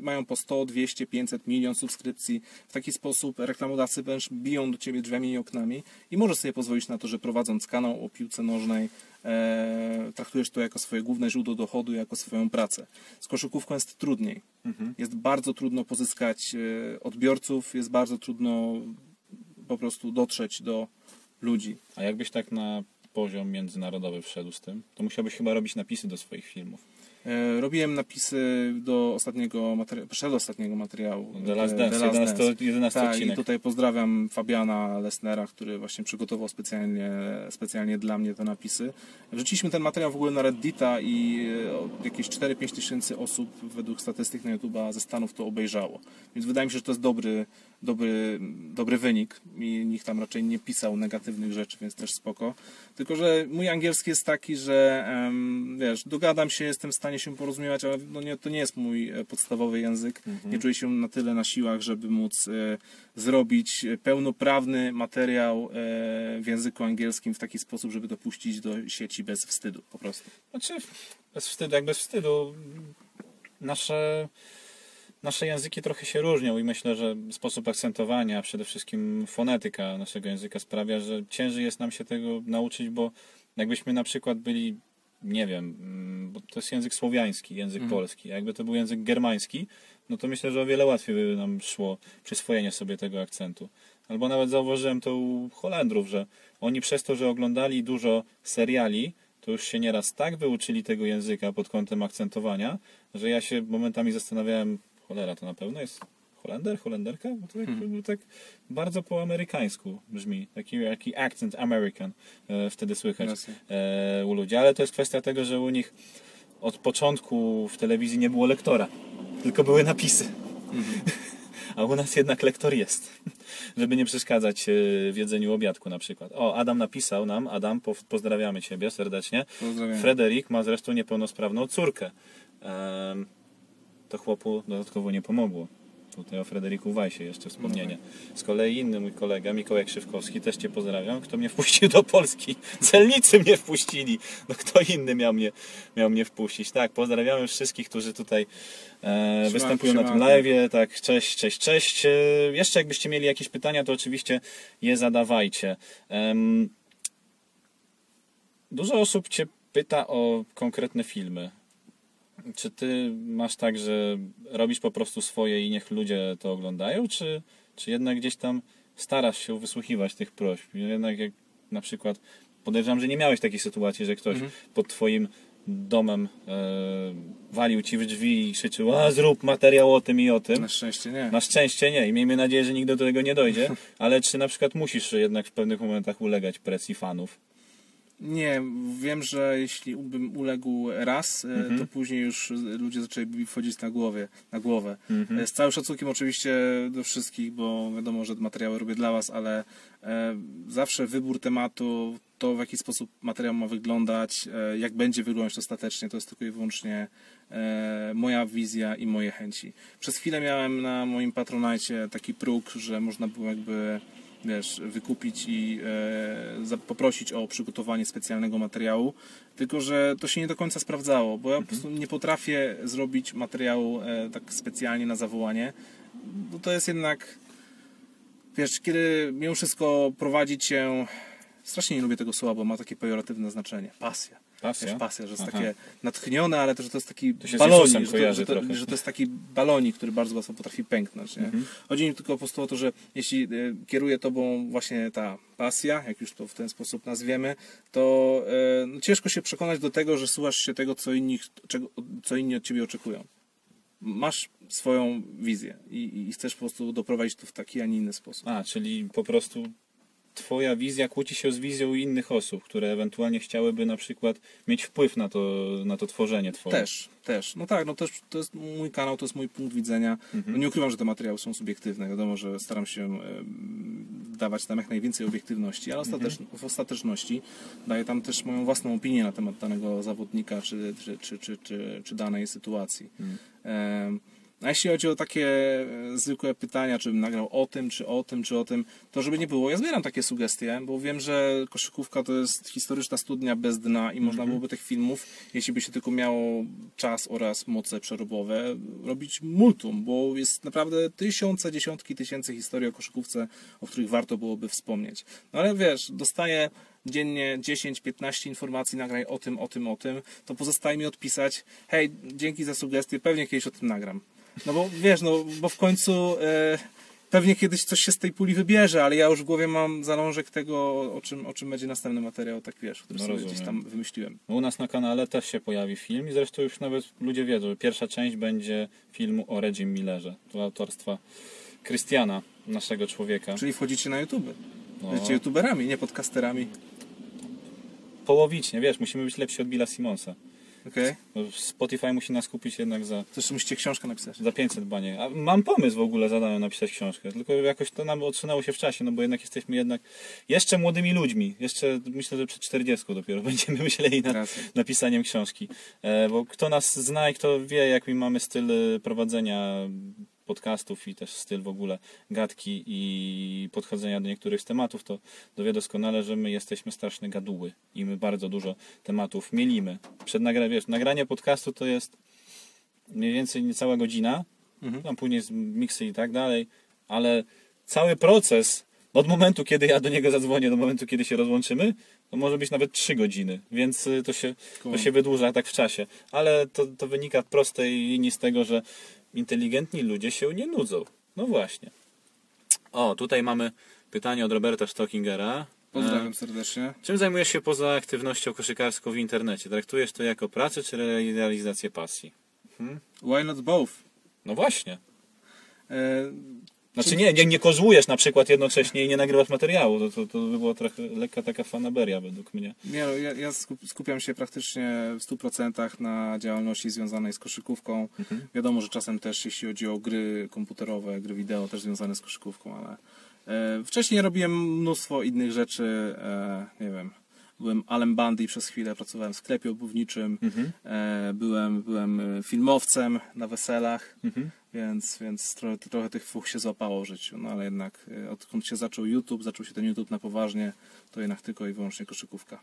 mają po 100, 200, 500, milion subskrypcji. W taki sposób reklamodawcy wręcz biją do ciebie drzwiami i oknami i możesz sobie pozwolić na to, że prowadząc kanał o piłce nożnej e, traktujesz to jako swoje główne źródło dochodu, jako swoją pracę. Z koszykówką jest trudniej. Mhm. Jest bardzo trudno pozyskać e, odbiorców, jest bardzo trudno po prostu dotrzeć do ludzi. A jakbyś tak na poziom międzynarodowy wszedł z tym, to musiałbyś chyba robić napisy do swoich filmów. E, Robiłem napisy do ostatniego materiału, przedostatniego materiału. The Last e, Dance, 11, 11 Tak, i odcinek. tutaj pozdrawiam Fabiana Lesnera, który właśnie przygotował specjalnie, specjalnie dla mnie te napisy. Wrzuciliśmy ten materiał w ogóle na Reddita i e, jakieś 4-5 tysięcy osób według statystyk na YouTube'a ze Stanów to obejrzało. Więc wydaje mi się, że to jest dobry, dobry, dobry wynik i nikt tam raczej nie pisał negatywnych rzeczy, więc też spoko. Tylko, że mój angielski jest taki, że wiesz, dogadam się, jestem w stanie się porozumiewać, ale no nie, to nie jest mój e, podstawowy język. Nie czuję się na tyle na siłach, żeby móc e, zrobić e, pełnoprawny materiał e, w języku angielskim w taki sposób, żeby dopuścić do sieci bez wstydu po prostu. Znaczy, bez wstydu, jak bez wstydu, nasze, nasze języki trochę się różnią i myślę, że sposób akcentowania, a przede wszystkim fonetyka naszego języka sprawia, że ciężej jest nam się tego nauczyć, bo jakbyśmy na przykład byli, nie wiem, mm, bo to jest język słowiański, język polski, a jakby to był język germański, no to myślę, że o wiele łatwiej by nam szło przyswojenie sobie tego akcentu. Albo nawet zauważyłem to u Holendrów, że oni przez to, że oglądali dużo seriali, to już się nieraz tak wyuczyli tego języka pod kątem akcentowania, że ja się momentami zastanawiałem, cholera, to na pewno jest Holender, Holenderka? Bo to tak, Hmm. tak bardzo po amerykańsku brzmi, taki, taki accent American e, wtedy słychać Jasne. e, u ludzi, ale to jest kwestia tego, że u nich od początku w telewizji nie było lektora, tylko były napisy. A u nas jednak lektor jest, żeby nie przeszkadzać e, w jedzeniu obiadku na przykład. O, Adam napisał nam, Adam, po, pozdrawiamy Ciebie serdecznie. Pozdrawiam. Frederik ma zresztą niepełnosprawną córkę. To chłopu dodatkowo nie pomogło. Tutaj o Frederiku Wajsie jeszcze wspomnienie. Z kolei inny mój kolega, Mikołaj Krzywkowski, też Cię pozdrawiam, kto mnie wpuścił do Polski. Celnicy mnie wpuścili. No kto inny miał mnie, miał mnie wpuścić. Tak, pozdrawiamy wszystkich, którzy tutaj e, występują na tym live. Tak, cześć, cześć, cześć. E, jeszcze jakbyście mieli jakieś pytania, to oczywiście je zadawajcie. Em, Dużo osób Cię pyta o konkretne filmy. Czy Ty masz tak, że robisz po prostu swoje i niech ludzie to oglądają, czy, czy jednak gdzieś tam starasz się wysłuchiwać tych prośb? Jednak jak na przykład podejrzewam, że nie miałeś takiej sytuacji, że ktoś pod Twoim domem e, walił Ci w drzwi i krzyczył, a zrób materiał o tym i o tym. Na szczęście nie. Na szczęście nie i miejmy nadzieję, że nigdy do tego nie dojdzie, ale czy na przykład musisz jednak w pewnych momentach ulegać presji fanów? Nie, wiem, że jeśli bym uległ raz, e, to później już ludzie zaczęli mi wchodzić na głowie, na głowę. E, Z całym szacunkiem oczywiście do wszystkich, bo wiadomo, że materiały robię dla was, ale e, zawsze wybór tematu, to w jaki sposób materiał ma wyglądać, jak będzie wyglądać ostatecznie, to jest tylko i wyłącznie moja wizja i moje chęci. Przez chwilę miałem na moim Patronite taki próg, że można było jakby wiesz, wykupić i e, poprosić o przygotowanie specjalnego materiału, tylko że to się nie do końca sprawdzało, bo ja po prostu nie potrafię zrobić materiału e, tak specjalnie na zawołanie, bo to jest jednak, wiesz, kiedy mimo wszystko prowadzi cię, strasznie nie lubię tego słowa, bo ma takie pejoratywne znaczenie, pasja. Pasja? Wiesz, pasja, że jest Aha. takie natchnione, ale też, że to jest taki To balonik, że to, że, to, że to jest taki balonik, który bardzo łatwo potrafi pęknąć. Nie? Mhm. Chodzi mi tylko po prostu o to, że jeśli e, kieruje tobą właśnie ta pasja, jak już to w ten sposób nazwiemy, to e, no, ciężko się przekonać do tego, że słuchasz się tego, co inni, czego, co inni od ciebie oczekują. Masz swoją wizję i, i chcesz po prostu doprowadzić to w taki, a nie inny sposób. A, czyli po prostu twoja wizja kłóci się z wizją innych osób, które ewentualnie chciałyby na przykład mieć wpływ na to, na to tworzenie twoje. Też, też. No tak, no też to jest mój kanał, to jest mój punkt widzenia. No nie ukrywam, że te materiały są subiektywne. Wiadomo, że staram się dawać tam jak najwięcej obiektywności, ale ostatecz, w ostateczności daję tam też moją własną opinię na temat danego zawodnika czy, czy, czy, czy, czy, czy danej sytuacji. Em, a jeśli chodzi o takie e, zwykłe pytania, czy bym nagrał o tym, czy o tym, czy o tym, to żeby nie było, ja zbieram takie sugestie, bo wiem, że koszykówka to jest historyczna studnia bez dna i można byłoby tych filmów, jeśli by się tylko miało czas oraz moce przerobowe, robić multum, bo jest naprawdę tysiące, dziesiątki tysięcy historii o koszykówce, o których warto byłoby wspomnieć. No ale wiesz, dostaję dziennie 10-15 informacji, nagraj o tym, o tym, o tym, to pozostaje mi odpisać, hej, dzięki za sugestie, pewnie kiedyś o tym nagram. No bo wiesz, no bo w końcu e, pewnie kiedyś coś się z tej puli wybierze, ale ja już w głowie mam zalążek tego, o czym, o czym będzie następny materiał, tak wiesz, który No sobie rozumiem. gdzieś tam wymyśliłem. No, U nas na kanale też się pojawi film i zresztą już nawet ludzie wiedzą, że pierwsza część będzie filmu o Reggie Millerze. To autorstwa Krystiana, naszego człowieka. Czyli wchodzicie na YouTube. No. Będziecie youtuberami, nie podcasterami. Połowicznie, wiesz, musimy być lepsi od Billa Simonsa. Okej? Bo Spotify musi nas kupić jednak za, jeszcze musicie książkę napisać. za 500 banie. A mam pomysł w ogóle, zadałem napisać książkę, tylko jakoś to nam odsunęło się w czasie, no bo jednak jesteśmy jednak jeszcze młodymi ludźmi. Jeszcze myślę, że przed 40 dopiero będziemy myśleli nad Racja. napisaniem książki. E, bo kto nas zna i kto wie, jaki mamy styl e, prowadzenia podcastów i też styl w ogóle gadki i podchodzenia do niektórych z tematów, to dowie doskonale, że my jesteśmy straszne gaduły i my bardzo dużo tematów mielimy. Przed nagra wiesz, nagranie podcastu to jest mniej więcej niecała godzina, Mhm. tam później jest miksy i tak dalej, ale cały proces od momentu, kiedy ja do niego zadzwonię, do momentu, kiedy się rozłączymy, to może być nawet 3 godziny, więc y, to się, to się wydłuża tak w czasie. Ale to, to wynika w prostej linii z tego, że inteligentni ludzie się nie nudzą. No właśnie. O, tutaj mamy pytanie od Roberta Stockingera. Pozdrawiam serdecznie. Czym zajmujesz się poza aktywnością koszykarską w internecie? Traktujesz to jako pracę czy realizację pasji? Why not both? No właśnie. E, Znaczy nie, nie, nie kozłujesz na przykład jednocześnie i nie nagrywasz materiału. To, to, to by była trochę lekka taka fanaberia według mnie. Nie, no, ja, ja skup- skupiam się praktycznie w 100% na działalności związanej z koszykówką. Wiadomo, że czasem też jeśli chodzi o gry komputerowe, gry wideo też związane z koszykówką, ale e, wcześniej robiłem mnóstwo innych rzeczy, e, nie wiem. Byłem Alem Bandy przez chwilę, pracowałem w sklepie obuwniczym, e, byłem, byłem e, filmowcem na weselach, więc, więc trochę, trochę tych fuch się złapało w życiu. No ale jednak e, odkąd się zaczął YouTube, zaczął się ten YouTube na poważnie, to jednak tylko i wyłącznie koszykówka.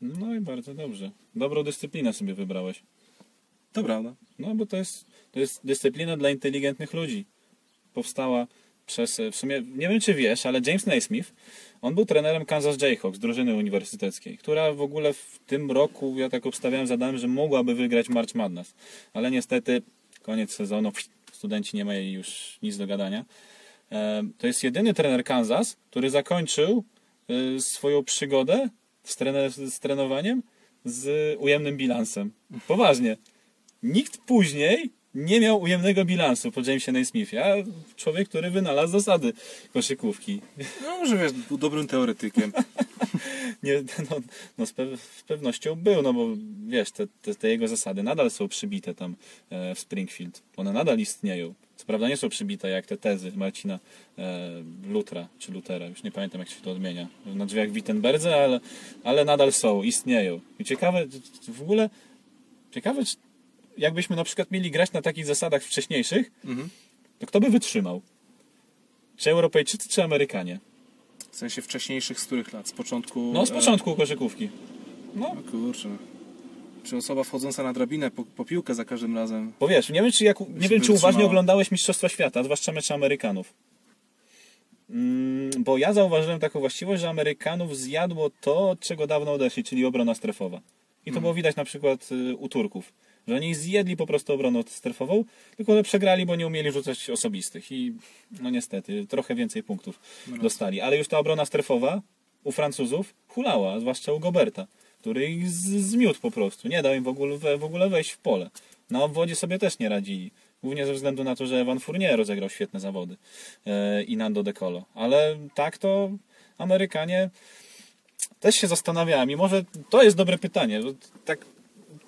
No i bardzo dobrze. Dobrą dyscyplinę sobie wybrałeś. To prawda. No bo to jest, to jest dyscyplina dla inteligentnych ludzi. Powstała przez, w sumie, nie wiem czy wiesz, ale James Naismith, on był trenerem Kansas Jayhawks, drużyny uniwersyteckiej, która w ogóle w tym roku, ja tak obstawiałem, zadałem, że mogłaby wygrać March Madness. Ale niestety, koniec sezonu, studenci nie mają już nic do gadania. E, To jest jedyny trener Kansas, który zakończył e, swoją przygodę z, trener, z trenowaniem z ujemnym bilansem. Poważnie. Nikt później nie miał ujemnego bilansu po Jamesie Naismithie, a człowiek, który wynalazł zasady koszykówki. No może wiesz, był dobrym teoretykiem. nie, no, no z, pew- z pewnością był, no bo wiesz, te, te, te jego zasady nadal są przybite tam e, w Springfield. One nadal istnieją. Co prawda nie są przybite jak te tezy Marcina e, Lutra, czy Lutera, już nie pamiętam jak się to odmienia, na drzwiach w Wittenberdze, ale, ale nadal są, istnieją. I ciekawe, w ogóle, ciekawe, czy jakbyśmy na przykład mieli grać na takich zasadach wcześniejszych, Mhm. to kto by wytrzymał? Czy Europejczycy, czy Amerykanie? W sensie wcześniejszych z których lat? Z początku... No, z e, początku koszykówki. No, No kurczę. Czy osoba wchodząca na drabinę po, po piłkę za każdym razem? bo wiesz, nie wiem, czy, jak, nie wiem, czy uważnie oglądałeś Mistrzostwa Świata, zwłaszcza mecze Amerykanów. Mm, bo ja zauważyłem taką właściwość, że Amerykanów zjadło to, od czego dawno odeszli, czyli obrona strefowa. I to było widać na przykład y, u Turków. Że oni zjedli po prostu obronę strefową, tylko że przegrali, bo nie umieli rzucać osobistych. I no niestety, trochę więcej punktów dostali. Ale już ta obrona strefowa u Francuzów hulała, zwłaszcza u Goberta, który ich z- zmiótł po prostu. Nie dał im w ogóle, w ogóle wejść w pole. Na obwodzie sobie też nie radzili. Głównie ze względu na to, że Evan Fournier rozegrał świetne zawody e, i Nando De Colo. Ale tak to Amerykanie też się zastanawiałem i może to jest dobre pytanie. Tak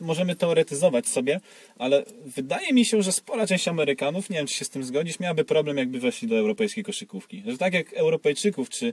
możemy teoretyzować sobie, ale wydaje mi się, że spora część Amerykanów, nie wiem czy się z tym zgodzisz, miałaby problem jakby weszli do europejskiej koszykówki. Że tak jak Europejczyków czy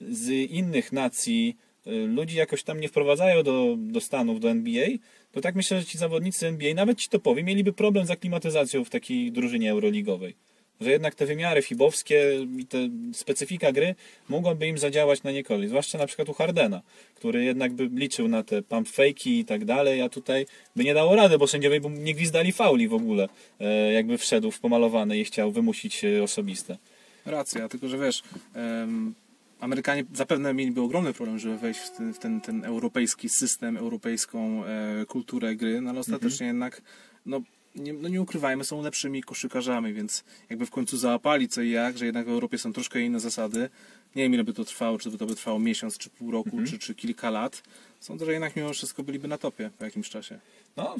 z innych nacji y, ludzi jakoś tam nie wprowadzają do, do Stanów, do NBA, to tak myślę, że ci zawodnicy NBA, nawet ci topowi, mieliby problem z aklimatyzacją w takiej drużynie euroligowej. Że jednak te wymiary fibowskie i te specyfika gry mogłaby im zadziałać na niekolej. Zwłaszcza na przykład u Hardena, który jednak by liczył na te pump fake'i i tak dalej, a tutaj by nie dało rady, bo sędziowie by nie gwizdali fauli w ogóle, e, jakby wszedł w pomalowany i chciał wymusić e, osobiste. Racja, tylko że wiesz, em, Amerykanie zapewne mieliby ogromny problem, żeby wejść w ten, w ten, ten europejski system, europejską e, kulturę gry, no ale ostatecznie jednak, no nie, no nie ukrywajmy, są lepszymi koszykarzami, więc jakby w końcu załapali co i jak, że jednak w Europie są troszkę inne zasady. Nie wiem ile by to trwało, czy to by trwało miesiąc, czy pół roku, czy, czy kilka lat. Sądzę, że jednak mimo wszystko byliby na topie po jakimś czasie. No,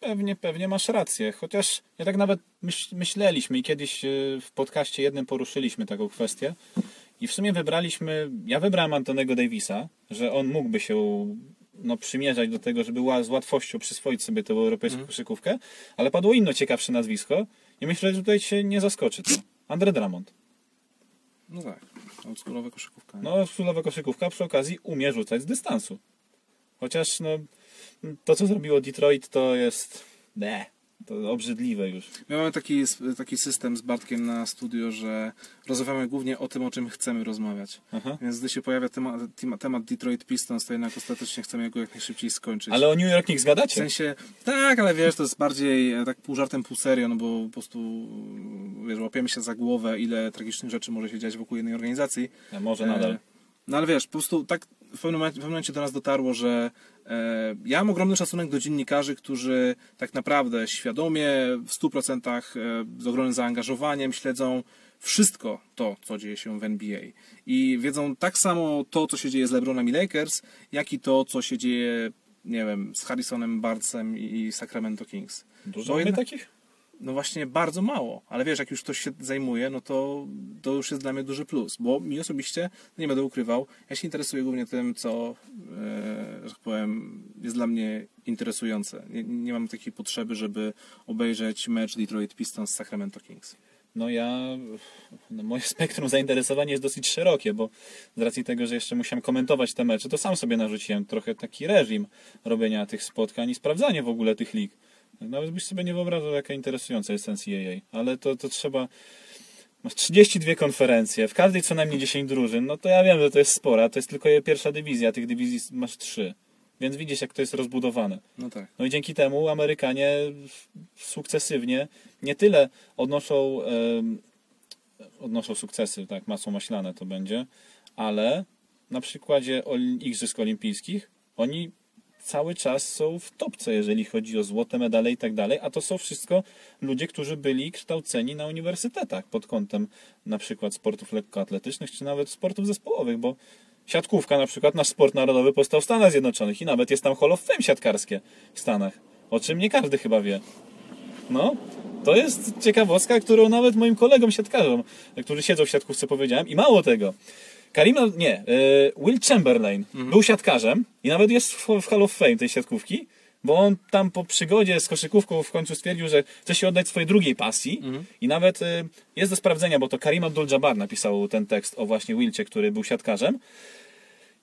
pewnie, pewnie masz rację. Chociaż ja tak nawet myśl, myśleliśmy i kiedyś e, w podcaście jednym poruszyliśmy taką kwestię. I w sumie wybraliśmy, ja wybrałem Antonego Davisa, że on mógłby się no, przymierzać do tego, żeby z łatwością przyswoić sobie tę europejską koszykówkę, ale padło inne ciekawsze nazwisko i myślę, że tutaj się nie zaskoczy to. Andre Drummond. No tak, oldschoolowa koszykówka. nie? No, królowa koszykówka przy okazji umie rzucać z dystansu. Chociaż no, to, co zrobiło Detroit, to jest... Ne, to obrzydliwe już. My mamy taki, taki system z Bartkiem na studio, że rozmawiamy głównie o tym, o czym chcemy rozmawiać. Aha. Więc gdy się pojawia temat, tema- temat Detroit Pistons, to jednak ostatecznie chcemy go jak najszybciej skończyć. Ale o New York Knicks W gadacie? sensie, tak, ale wiesz, to jest bardziej e, tak pół żartem, pół serio, no bo po prostu, wiesz, łapiemy się za głowę, ile tragicznych rzeczy może się dziać wokół jednej organizacji. Może nadal. E, No ale wiesz, po prostu tak w pewnym momencie, w pewnym momencie do nas dotarło, że e, ja mam ogromny szacunek do dziennikarzy, którzy tak naprawdę świadomie, w 100% e, z ogromnym zaangażowaniem śledzą wszystko to, co dzieje się w NBA. I wiedzą tak samo to, co się dzieje z LeBronem i Lakers, jak i to, co się dzieje, nie wiem, z Harrisonem Barcem i Sacramento Kings. Dużo mamy takich? No właśnie bardzo mało, ale wiesz, jak już ktoś się zajmuje, no to to już jest dla mnie duży plus, bo mi osobiście, nie będę ukrywał, ja się interesuję głównie tym, co, e, że tak powiem, jest dla mnie interesujące. Nie, nie mam takiej potrzeby, żeby obejrzeć mecz Detroit Pistons z Sacramento Kings. No ja, no moje spektrum zainteresowania jest dosyć szerokie, bo z racji tego, że jeszcze musiałem komentować te mecze, to sam sobie narzuciłem trochę taki reżim robienia tych spotkań i sprawdzania w ogóle tych lig. Nawet byś sobie nie wyobrażał, jaka interesująca jest NCAA, ale to, to trzeba... Masz 32 konferencje, w każdej co najmniej 10 drużyn, no to ja wiem, że to jest spora, to jest tylko pierwsza dywizja, tych dywizji masz 3. Więc widzisz, jak to jest rozbudowane. No tak. No i dzięki temu Amerykanie sukcesywnie nie tyle odnoszą, em, odnoszą sukcesy, tak, masło maślane to będzie, ale na przykładzie Igrzysk Olimpijskich oni cały czas są w topce, jeżeli chodzi o złote medale i tak dalej, a to są wszystko ludzie, którzy byli kształceni na uniwersytetach pod kątem na przykład sportów lekkoatletycznych, czy nawet sportów zespołowych, bo siatkówka na przykład, nasz sport narodowy powstał w Stanach Zjednoczonych i nawet jest tam Hall of Fame siatkarskie w Stanach, o czym nie każdy chyba wie. No, to jest ciekawostka, którą nawet moim kolegom siatkarzom, którzy siedzą w siatkówce powiedziałem i mało tego, Karim, nie, e, Will Chamberlain był siatkarzem i nawet jest w, Hall of Fame tej siatkówki, bo on tam po przygodzie z koszykówką w końcu stwierdził, że chce się oddać swojej drugiej pasji i nawet e, jest do sprawdzenia, bo to Karim Abdul-Jabbar napisał ten tekst o właśnie Wilcie, który był siatkarzem.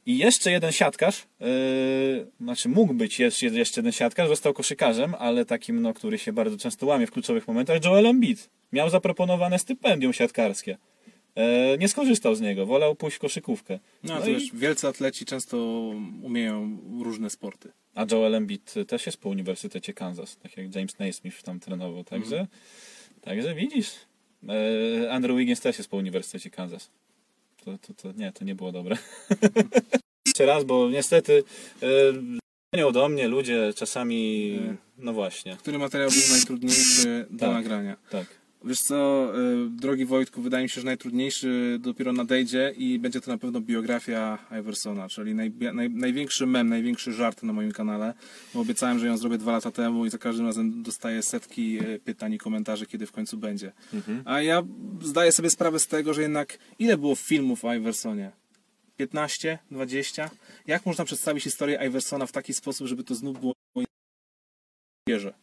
I jeszcze jeden siatkarz, yy, znaczy mógł być jeszcze, jeszcze jeden siatkarz, został koszykarzem, ale takim, no, który się bardzo często łamie w kluczowych momentach, Joel Embiid. Miał zaproponowane stypendium siatkarskie. E, nie skorzystał z niego, wolał pójść w koszykówkę. No, No to i- wiesz, wielcy atleci często umieją różne sporty. A Joel Embiid też jest po Uniwersytecie Kansas, tak jak James Naismith tam trenował, także, także widzisz. E, Andrew Wiggins też jest po Uniwersytecie Kansas. To, to, to nie, to nie było dobre. Jeszcze raz, bo niestety e, do mnie ludzie czasami, no właśnie, Który materiał był najtrudniejszy do Tak. nagrania? tak. Wiesz co, y, drogi Wojtku, wydaje mi się, że najtrudniejszy dopiero nadejdzie i będzie to na pewno biografia Iversona, czyli naj, naj, największy mem, największy żart na moim kanale. Bo obiecałem, że ją zrobię dwa lata temu i za każdym razem dostaję setki y, pytań i komentarzy, kiedy w końcu będzie. A ja zdaję sobie sprawę z tego, że jednak ile było filmów o Iversonie? 15? 20? Jak można przedstawić historię Iversona w taki sposób, żeby to znów było wierzę.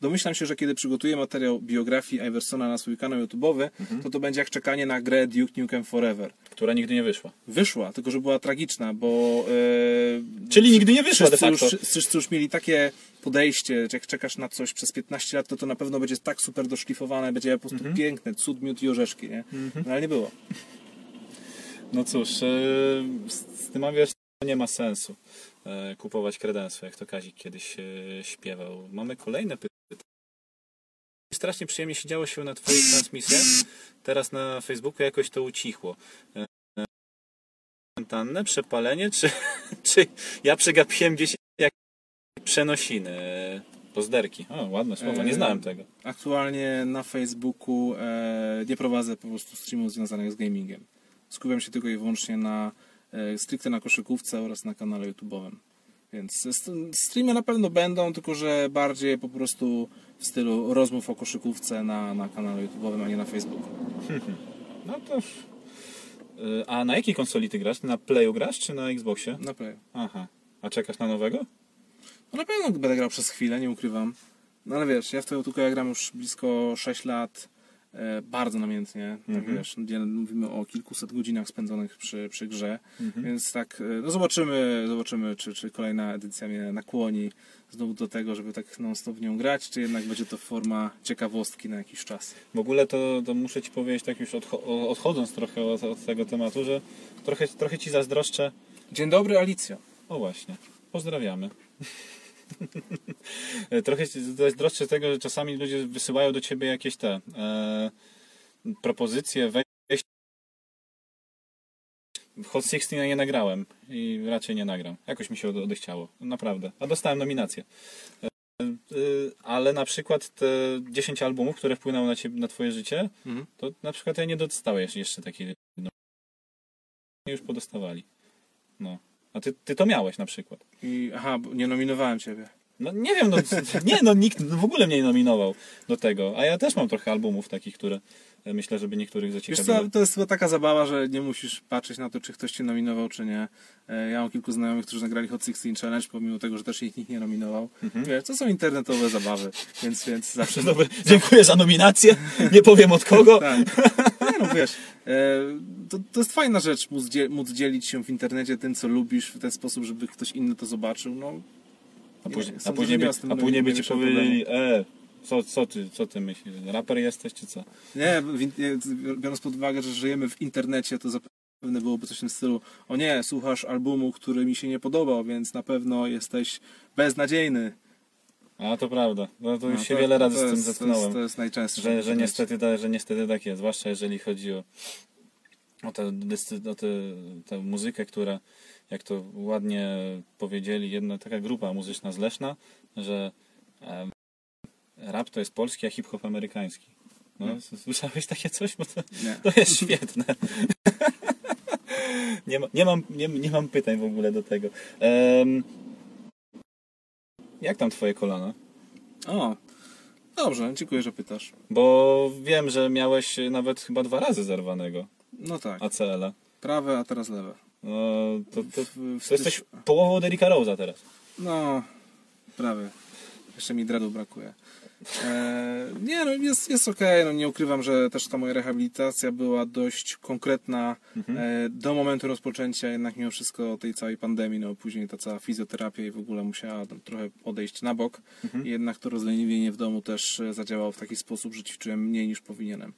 Domyślam się, że kiedy przygotuję materiał biografii Iversona na swój kanał YouTube'owy, to to będzie jak czekanie na grę Duke Nukem Forever. Która nigdy nie wyszła. Wyszła, tylko że była tragiczna, bo e, Czyli nigdy nie wyszła de wszyscy, już, facto. wszyscy już mieli takie podejście, że jak czekasz na coś przez 15 lat, to to na pewno będzie tak super doszlifowane, będzie po prostu piękne, cud, miód i orzeszki, nie? No, ale nie było. No cóż, e, z, tym wiesz, nie ma sensu kupować kredensu, jak to Kazik kiedyś e, śpiewał. Mamy kolejne pytanie. Strasznie przyjemnie siedziało się na Twoich transmisjach. Teraz na Facebooku jakoś to ucichło. E, e, przepalenie, czy, czy ja przegapiłem gdzieś jak przenosiny, e, pozderki. O, ładne słowo, nie E, znałem tego. Aktualnie na Facebooku e, nie prowadzę po prostu streamów związanych z gamingiem. Skupiam się tylko i wyłącznie na e, stricte na koszykówce oraz na kanale YouTube'owym. Więc st- streamy na pewno będą, tylko że bardziej po prostu w stylu rozmów o koszykówce na, na kanale YouTube'owym, a nie na Facebooku. No to... e, A na jakiej konsoli ty grasz? Na Playu grasz, czy na Xboxie? Na play. Aha. A czekasz na nowego? No na pewno będę grał przez chwilę, nie ukrywam. No ale wiesz, ja w to tylko ja gram już blisko 6 lat, e, bardzo namiętnie. Tak Mhm. wiesz, mówimy o kilkuset godzinach spędzonych przy, przy grze. Mhm. Więc tak, e, no zobaczymy, zobaczymy, czy, czy kolejna edycja mnie nakłoni znowu do tego, żeby tak non-stop w nią grać, czy jednak będzie to forma ciekawostki na jakiś czas. W ogóle to, to muszę Ci powiedzieć, tak już odcho- odchodząc trochę od, od tego tematu, że trochę, trochę Ci zazdroszczę. Dzień dobry, Alicjo. O właśnie, pozdrawiamy. trochę Ci zazdroszczę tego, że czasami ludzie wysyłają do Ciebie jakieś te e, propozycje, wejść. W Hot 16 ja nie nagrałem i raczej nie nagram. Jakoś mi się ode- odechciało, naprawdę. A dostałem nominację. E, e, ale na przykład te 10 albumów, które wpłynęły na, ciebie, na Twoje życie, Mhm. to na przykład ja nie dostałeś jeszcze takiej. No, już podostawali. No. A ty, ty to miałeś na przykład. I, aha, nie nominowałem ciebie. No nie wiem, no, nie, no nikt w ogóle mnie nie nominował do tego. A ja też mam trochę albumów takich, które myślę, żeby niektórych Wiesz co, to jest chyba taka zabawa, że nie musisz patrzeć na to, czy ktoś cię nominował, czy nie. E, Ja mam kilku znajomych, którzy nagrali Hot 16 Challenge, pomimo tego, że też ich nikt nie nominował. Wiesz, to są internetowe zabawy, więc, więc zawsze... Dobry, dziękuję za nominację. Nie powiem od kogo. Tak. Nie no, wiesz, e, to, to jest fajna rzecz, móc, móc dzielić się w internecie tym, co lubisz, w ten sposób, żeby ktoś inny to zobaczył. No, A Nie, później, a później, by, a później by ci powiedzieli, e, co, co, ty, co ty myślisz? Raper jesteś czy co? Nie, biorąc pod uwagę, że żyjemy w internecie, to zapewne byłoby coś w tym stylu. O nie, słuchasz albumu, który mi się nie podobał, więc na pewno jesteś beznadziejny. A to prawda. No to już No, się to- wiele razy z tym jest, To zetknąłem. jest, to jest najczęstsze. Że, że, niestety, da- że niestety tak jest, zwłaszcza jeżeli chodzi o, o, tę, o tę, tę muzykę, która, jak to ładnie powiedzieli, jedna taka grupa muzyczna z Leszna, że rap to jest polski, a hip-hop amerykański. No, Hmm. Słyszałeś takie coś? Bo to, to jest świetne. nie, ma, nie, mam, nie, nie mam pytań w ogóle do tego. Em, jak tam twoje kolana? O, dobrze, dziękuję, że pytasz. Bo wiem, że miałeś nawet chyba dwa razy zerwanego No tak. ACL-a. Prawe, a teraz lewe. No, to, to, w to jesteś połową Derricka Rose'a teraz. No, prawie. Jeszcze mi dreadu brakuje. E, nie, no jest, jest okej. No, nie ukrywam, że też ta moja rehabilitacja była dość konkretna e, do momentu rozpoczęcia, jednak mimo wszystko tej całej pandemii, no później ta cała fizjoterapia i w ogóle musiała trochę odejść na bok. I jednak to rozleniwienie w domu też e, zadziałało w taki sposób, że ćwiczyłem mniej niż powinienem.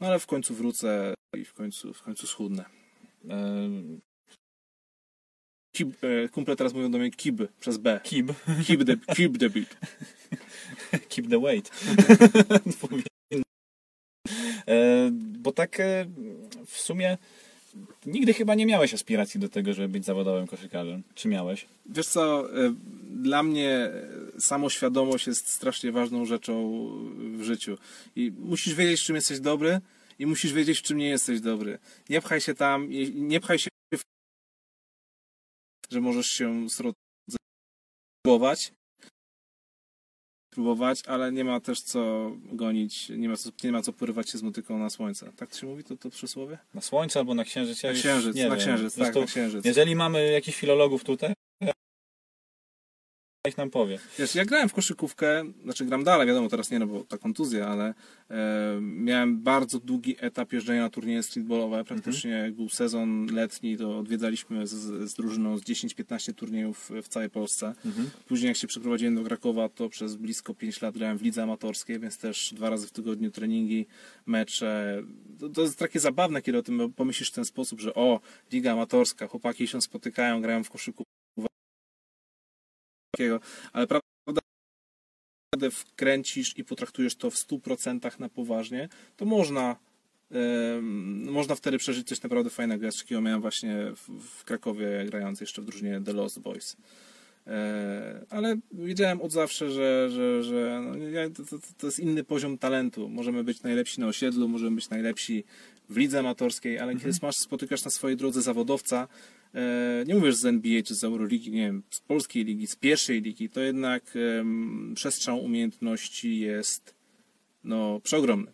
No ale w końcu wrócę i w końcu, w końcu schudnę. Kib, e, kumple teraz mówią do mnie kib przez B. keep, Keep the, keep the beat. keep the weight. bo tak e, w sumie nigdy chyba nie miałeś aspiracji do tego, żeby być zawodowym koszykarzem. Czy miałeś? Wiesz co, e, dla mnie samoświadomość jest strasznie ważną rzeczą w życiu. I musisz wiedzieć, w czym jesteś dobry i musisz wiedzieć, w czym nie jesteś dobry. Nie pchaj się tam, i- nie pchaj się. Że możesz się spróbować, próbować, ale nie ma też co gonić, nie ma co, nie ma co porywać się z motyką na słońce. Tak to się mówi, to, to przysłowie? Na Słońce albo na Księżyc? Ja Na księżyc, na księżyc, tak, Zresztą, na księżyc. Jeżeli mamy jakichś filologów tutaj, niech nam powie. Wiesz, ja grałem w koszykówkę, znaczy gram dalej, wiadomo, teraz nie, no bo ta kontuzja, ale e, miałem bardzo długi etap jeżdżenia na turnieje streetballowe. Praktycznie jak był sezon letni, to odwiedzaliśmy z, z drużyną z 10-15 turniejów w całej Polsce. Później jak się przeprowadziłem do Krakowa, to przez blisko 5 lat grałem w lidze amatorskiej, więc też dwa razy w tygodniu treningi, mecze. To, to jest takie zabawne, kiedy o tym pomyślisz w ten sposób, że o, liga amatorska, chłopaki się spotykają, grają w koszykówkę takiego, ale prawda naprawdę wkręcisz i potraktujesz to w 100% na poważnie, to można em, można wtedy przeżyć coś naprawdę fajnego. Ja takiego miałem właśnie w, w Krakowie grając jeszcze w drużynie The Lost Boys. E, ale wiedziałem od zawsze, że, że, że no, ja- to, to, jest inny poziom talentu. Możemy być najlepsi na osiedlu, możemy być najlepsi w lidze amatorskiej, ale kiedy masz, spotykasz na swojej drodze zawodowca, nie mówisz z NBA czy z Euroligi, nie wiem, z polskiej ligi, z pierwszej ligi, to jednak przestrzał umiejętności jest no, przeogromny.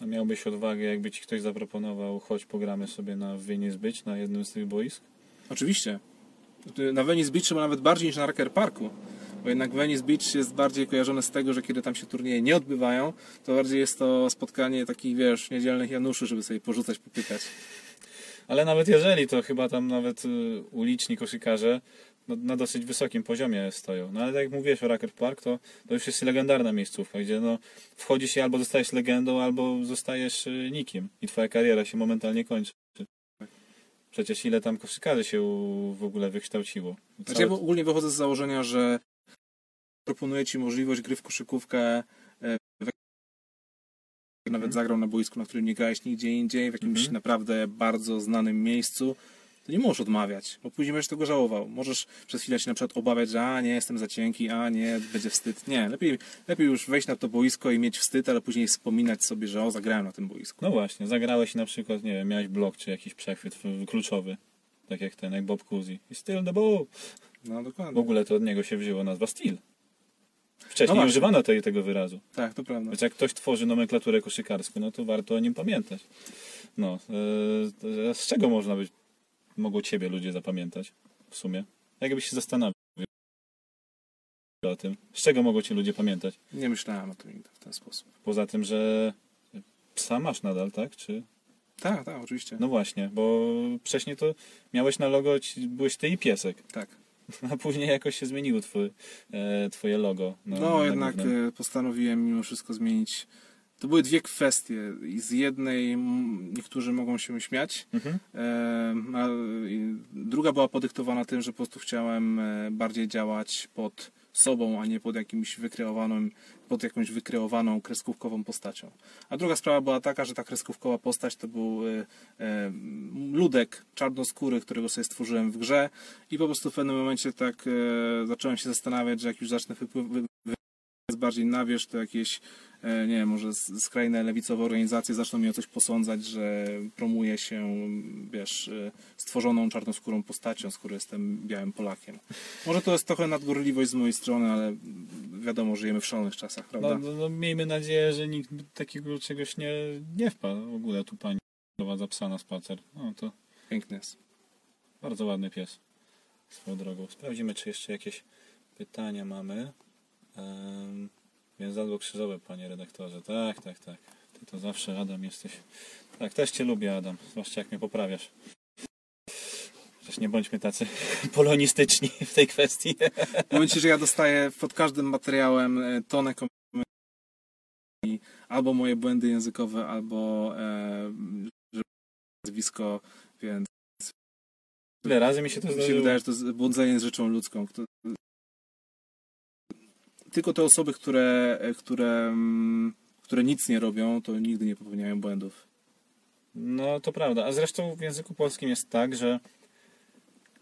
A miałbyś odwagę, jakby ci ktoś zaproponował, chodź pogramy sobie na Venice Beach, na jednym z tych boisk? Oczywiście. Na Venice Beach chyba nawet bardziej niż na Racker Parku. Bo jednak Venice Beach jest bardziej kojarzone z tego, że kiedy tam się turnieje nie odbywają, to bardziej jest to spotkanie takich, wiesz, niedzielnych Januszy, żeby sobie porzucać, popykać. Ale nawet jeżeli, to chyba tam nawet y, uliczni koszykarze no, na dosyć wysokim poziomie stoją. No ale tak jak mówiłeś o Racker Park, to, to już jest legendarna miejscówka, gdzie no, wchodzisz i albo zostajesz legendą, albo zostajesz y, nikim i twoja kariera się momentalnie kończy. Przecież ile tam koszykarzy się w ogóle wykształciło. Znaczy, ja ogólnie wychodzę z założenia, że proponuję Ci możliwość gry w koszykówkę nawet zagrał na boisku, na którym nie grałeś nigdzie indziej, w jakimś Mhm. naprawdę bardzo znanym miejscu, to nie możesz odmawiać, bo później będziesz tego żałował. Możesz przez chwilę się na przykład obawiać, że a nie, jestem za cienki, a nie, będzie wstyd. Nie, lepiej, lepiej już wejść na to boisko i mieć wstyd, ale później wspominać sobie, że o, zagrałem na tym boisku. No właśnie, zagrałeś na przykład, nie wiem, miałeś blok czy jakiś przechwyt w- kluczowy, tak jak ten, jak Bob Cousy. I still the ball. No W dokładnie. ogóle to od niego się wzięła nazwa Steel. Wcześniej No nie używano tej, tego wyrazu. Tak, to prawda. Więc jak ktoś tworzy nomenklaturę koszykarską, no to warto o nim pamiętać. No, e, z czego można być, mogą ciebie ludzie zapamiętać w sumie? Jakbyś się zastanowił o tym, z czego mogą cię ludzie pamiętać? Nie myślałem o tym nigdy w ten sposób. Poza tym, że psa masz nadal, tak? Czy... Tak, tak, oczywiście. No właśnie, bo wcześniej to miałeś na logo, ci- byłeś ty i piesek, Tak. a później jakoś się zmieniło twój, e, twoje logo. No, na jednak głównym. e, postanowiłem mimo wszystko zmienić. To były dwie kwestie. Z jednej niektórzy mogą się śmiać, Mhm. e, druga była podyktowana tym, że po prostu chciałem bardziej działać pod sobą, a nie pod jakimś wykreowanym, pod jakąś wykreowaną kreskówkową postacią. A druga sprawa była taka, że ta kreskówkowa postać to był e, e, ludek czarnoskóry, którego sobie stworzyłem w grze i po prostu w pewnym momencie tak e, zacząłem się zastanawiać, że jak już zacznę wypływ, wy, wy, jest bardziej na wierzch, to jakieś, e, nie wiem, może skrajne lewicowe organizacje zaczną mnie o coś posądzać, że promuję się, wiesz, e, stworzoną czarnoskórą postacią, skoro jestem białym Polakiem. Może to jest trochę nadgorliwość z mojej strony, ale wiadomo, żyjemy w szalonych czasach, prawda? No, no, no, miejmy nadzieję, że nikt takiego czegoś nie, nie wpadł. W ogóle tu pani prowadza psa na spacer. No to Piękny jest. Bardzo ładny pies. Swoją drogą. Sprawdzimy, czy jeszcze jakieś pytania mamy. Um, Więzadło krzyżowe, panie redaktorze. Tak, tak, tak. Ty to zawsze, Adam, jesteś... Tak, też cię lubię, Adam. Zwłaszcza jak mnie poprawiasz. Chociaż nie bądźmy tacy polonistyczni w tej kwestii. Powiem Ci, że ja dostaję pod każdym materiałem e, tonę komentarzy albo moje błędy językowe, albo e, nazwisko, więc Ile razy mi się to mi się zdarzyło? wydaje, że to jest błądzenie z rzeczą ludzką. Tylko te osoby, które, e, które, mm, które nic nie robią, to nigdy nie popełniają błędów. No to prawda. A zresztą w języku polskim jest tak, że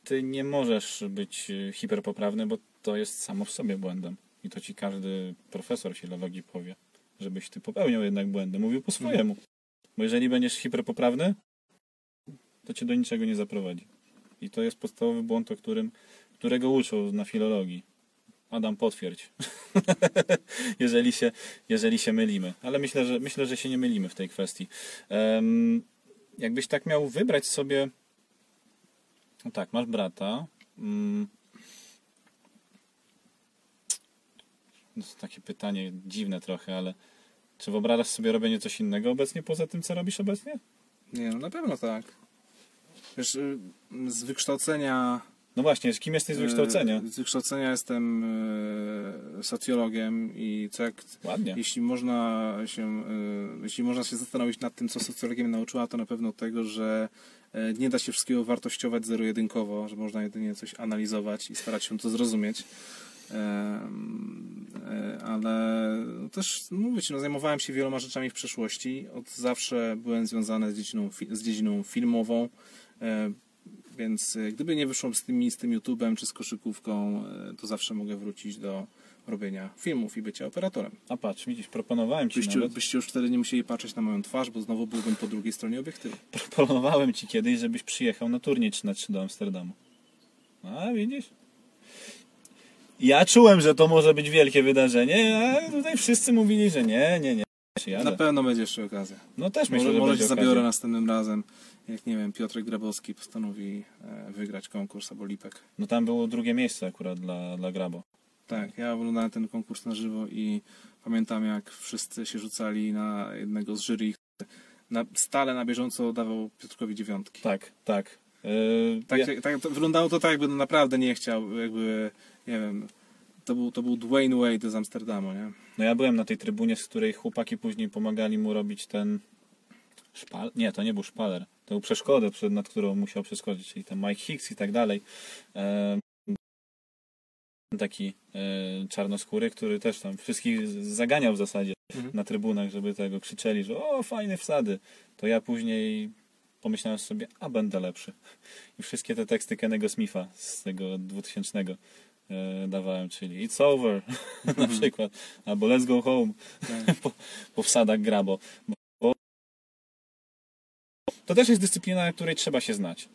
ty nie możesz być y, hiperpoprawny, bo to jest samo w sobie błędem. I to ci każdy profesor filologii powie, żebyś ty popełniał jednak błędy. Mówił po swojemu. Bo jeżeli będziesz hiperpoprawny, to cię do niczego nie zaprowadzi. I to jest podstawowy błąd, o którym, którego uczą na filologii. Adam, potwierdź. jeżeli, się, jeżeli się mylimy. Ale myślę, że myślę, że się nie mylimy w tej kwestii. Jakbyś tak miał wybrać sobie. No tak, masz brata. Mm. No takie pytanie dziwne trochę, ale czy wyobrażasz sobie robienie coś innego obecnie poza tym, co robisz obecnie? Nie, no na pewno tak. Wiesz, y, z wykształcenia No właśnie, z kim jesteś z wykształcenia? E, Z wykształcenia jestem e, socjologiem i co jak, Ładnie. jeśli można się, e, jeśli można się zastanowić nad tym, co socjologia mnie nauczyła, to na pewno tego, że nie da się wszystkiego wartościować zero-jedynkowo, że można jedynie coś analizować i starać się to zrozumieć. Ale też mówię ci, no, zajmowałem się wieloma rzeczami w przeszłości. Od zawsze byłem związany z dziedziną, z dziedziną filmową. Więc e, gdyby nie wyszło z tym, z tym YouTube'em czy z koszykówką, e, to zawsze mogę wrócić do robienia filmów i bycia operatorem. A patrz, widzisz, proponowałem ci Byście, nawet. byście już wtedy nie musieli patrzeć na moją twarz, bo znowu byłbym po drugiej stronie obiektywu. Proponowałem ci kiedyś, żebyś przyjechał na turniej 3 na 3 do Amsterdamu. A widzisz? Ja czułem, że to może być wielkie wydarzenie, a tutaj wszyscy mówili, że nie, nie, nie. Jadę. Na pewno będzie jeszcze okazja. No też myślę, Może, że może będzie się zabiorę następnym razem, jak nie wiem, Piotrek Grabowski postanowi e, wygrać konkurs albo Lipek. No tam było drugie miejsce akurat dla, dla Grabo. Tak, ja oglądałem ten konkurs na żywo i pamiętam jak wszyscy się rzucali na jednego z jury. Na, stale na bieżąco dawał Piotrkowi dziewiątki. Tak, tak. Yy, Tak, ja, tak to wyglądało to tak, jakby naprawdę nie chciał, jakby, nie wiem, to był, to był Dwayne Wade z Amsterdamu, nie? no ja byłem na tej trybunie, z której chłopaki później pomagali mu robić ten szpal... Nie, to nie był szpaler. To był przeszkodę, nad którą musiał przeskoczyć, czyli ten Mike Hicks i tak dalej. Taki e, czarnoskóry, który też tam wszystkich zaganiał w zasadzie Mhm. na trybunach, żeby tego krzyczeli, że o, fajne wsady. To ja później pomyślałem sobie, a będę lepszy. I wszystkie te teksty Kennego Smitha z tego 2000 e, dawałem, czyli It's over na przykład, albo Let's go home Tak. po, po wsadach grabo. Bo to też jest dyscyplina, na której trzeba się znać.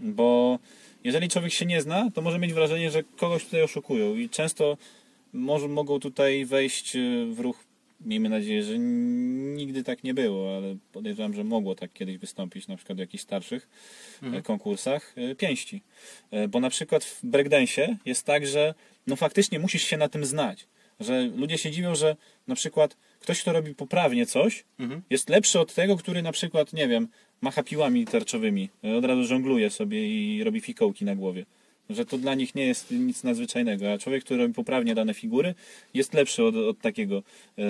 Bo jeżeli człowiek się nie zna, to może mieć wrażenie, że kogoś tutaj oszukują i często może, mogą tutaj wejść e, w ruch. Miejmy nadzieję, że nigdy tak nie było, ale podejrzewam, że mogło tak kiedyś wystąpić, na przykład w jakichś starszych e, konkursach e, pięści. Bo na przykład w breakdance'ie jest tak, że no faktycznie musisz się na tym znać. Że ludzie się dziwią, że na przykład ktoś, kto robi poprawnie coś, Mhm. jest lepszy od tego, który na przykład, nie wiem, macha piłami tarczowymi, e, od razu żongluje sobie i robi fikołki na głowie. Że to dla nich nie jest nic nadzwyczajnego, a człowiek, który robi poprawnie dane figury, jest lepszy od, od takiego e,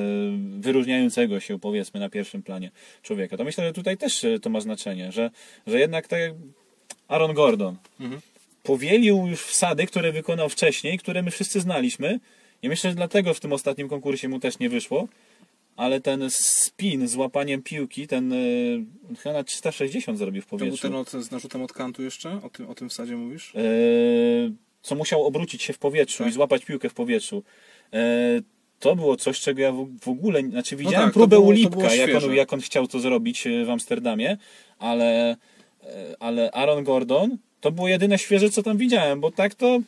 wyróżniającego się, powiedzmy, na pierwszym planie człowieka. To myślę, że tutaj też e, to ma znaczenie, że, że jednak tak jak Aaron Gordon Mhm. powielił już wsady, które wykonał wcześniej, które my wszyscy znaliśmy. I myślę, że dlatego w tym ostatnim konkursie mu też nie wyszło. Ale ten spin z łapaniem piłki, ten yy, chyba na 360 zrobił w To był powietrzu. ten od, z narzutem od kantu jeszcze? O tym, o tym wsadzie mówisz? Yy, co musiał obrócić się w powietrzu Tak. i złapać piłkę w powietrzu. Yy, to było coś, czego ja w, ogóle, znaczy widziałem tak, to próbę było- u to Lipka, było jak, on, jak on chciał to zrobić w Amsterdamie, ale, ale Aaron Gordon to było jedyne świeże, co tam widziałem, bo tak to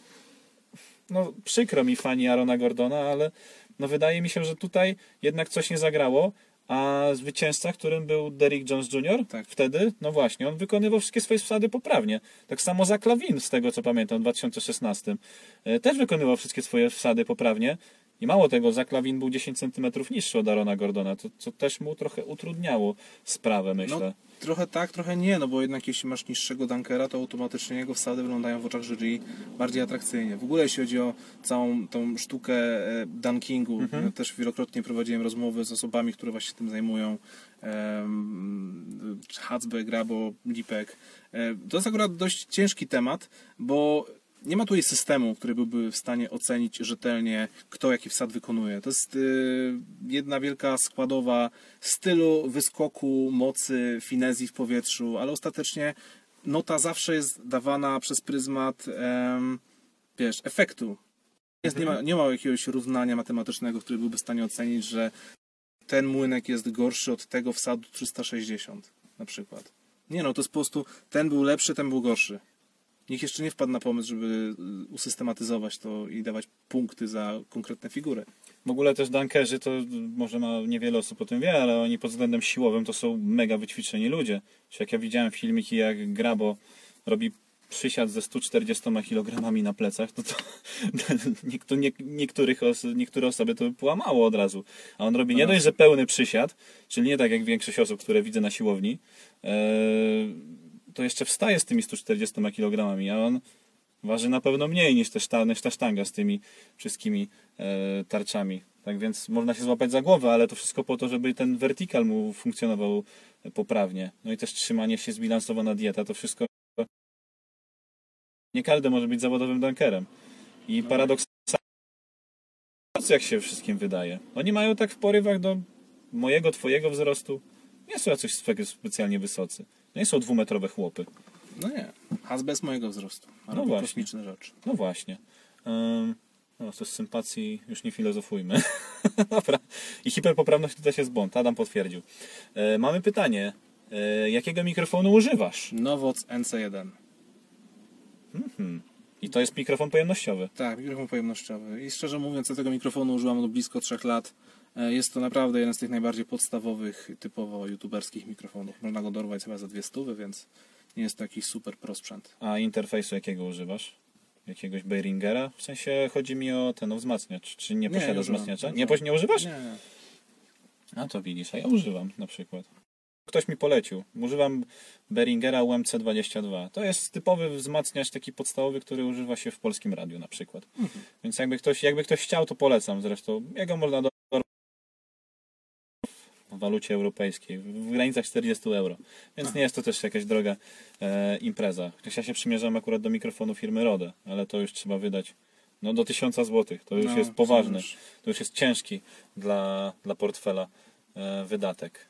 no przykro mi fani Arona Gordona, ale no wydaje mi się, że tutaj jednak coś nie zagrało, A zwycięzca, którym był Derrick Jones Jr. Tak. wtedy, no właśnie, on wykonywał wszystkie swoje wsady poprawnie. Tak samo za Klawin, z tego co pamiętam, w 2016. e, Też wykonywał wszystkie swoje wsady poprawnie. I mało tego, za Klawin był 10 cm niższy od Arona Gordona, to, co też mu trochę utrudniało sprawę, myślę. No, trochę tak, trochę nie, no bo jednak jeśli masz niższego dunkera, to automatycznie jego wsady wyglądają w oczach jury bardziej atrakcyjnie. W ogóle jeśli chodzi o całą tą sztukę e, dunkingu, Mhm. ja też wielokrotnie prowadziłem rozmowy z osobami, które właśnie tym zajmują. Um, Grabo, Lipek. E, To jest akurat dość ciężki temat, bo nie ma tutaj systemu, który byłby w stanie ocenić rzetelnie, kto jaki wsad wykonuje. To jest y, jedna wielka składowa stylu, wyskoku, mocy, finezji w powietrzu, ale ostatecznie nota zawsze jest dawana przez pryzmat wiesz, efektu. Jest, nie, ma, nie ma jakiegoś równania matematycznego, który byłby w stanie ocenić, że ten młynek jest gorszy od tego wsadu 360 na przykład. Nie no, to jest po prostu ten był lepszy, ten był gorszy. Nikt jeszcze nie wpadł na pomysł, żeby y, usystematyzować to i dawać punkty za konkretne figury. W ogóle też dunkerzy, to może ma niewiele osób o tym wie, ale oni pod względem siłowym to są mega wyćwiczeni ludzie. Czy jak ja widziałem filmiki, jak Grabo robi przysiad ze 140 kg na plecach, no to niektó- nie, niektórych os niektóre osoby to by połamało od razu. A on robi nie dość, że pełny przysiad, czyli nie tak jak większość osób, które widzę na siłowni, e, to jeszcze wstaje z tymi 140 kg, a on waży na pewno mniej niż, ta sztanga z tymi wszystkimi e, tarczami. Tak więc można się złapać za głowę, ale to wszystko po to, żeby ten wertykal mu funkcjonował poprawnie. No i też trzymanie się, zbilansowana dieta, to wszystko. Nie każdy może być zawodowym dunkerem. I paradoksalnie, jak się wszystkim wydaje. Oni mają tak w porywach do mojego, twojego wzrostu. Nie są spe- specjalnie wysocy. Nie są dwumetrowe chłopy. No nie, Hasbe z mojego wzrostu, ale No właśnie. kosmiczne rzeczy. No właśnie. Um, no, to z sympatii już nie filozofujmy. Dobra. I hiperpoprawność to też jest błąd. Adam potwierdził. E, mamy pytanie. E, jakiego mikrofonu używasz? Nowoc NC1. I to jest mikrofon pojemnościowy. Tak, mikrofon pojemnościowy. I szczerze mówiąc, ja tego mikrofonu używam od blisko 3 lat. E, Jest to naprawdę jeden z tych najbardziej podstawowych, typowo youtuberskich mikrofonów. Można go dorwać chyba za dwie stówy, więc nie jest to jakiś super pro sprzęt. A interfejsu jakiego używam? Jakiegoś Behringera? W sensie chodzi mi o ten o wzmacniacz. Czy nie posiadasz nie wzmacniacza? Nie Nie, używasz? Nie, nie. A to widzisz, a ja używam na przykład. Ktoś mi polecił. Używam Behringera UMC22. To jest typowy wzmacniacz taki podstawowy, który używa się w polskim radiu na przykład. Więc jakby ktoś, jakby ktoś chciał, to polecam. Zresztą jego można do walucie europejskiej, w granicach 40 euro. Więc nie jest to też jakaś droga e, impreza. Chociaż ja się przymierzam akurat do mikrofonu firmy Rode, ale to już trzeba wydać no, do 1000 zł. To już No, jest poważny. już. To już jest ciężki dla, dla portfela e, wydatek.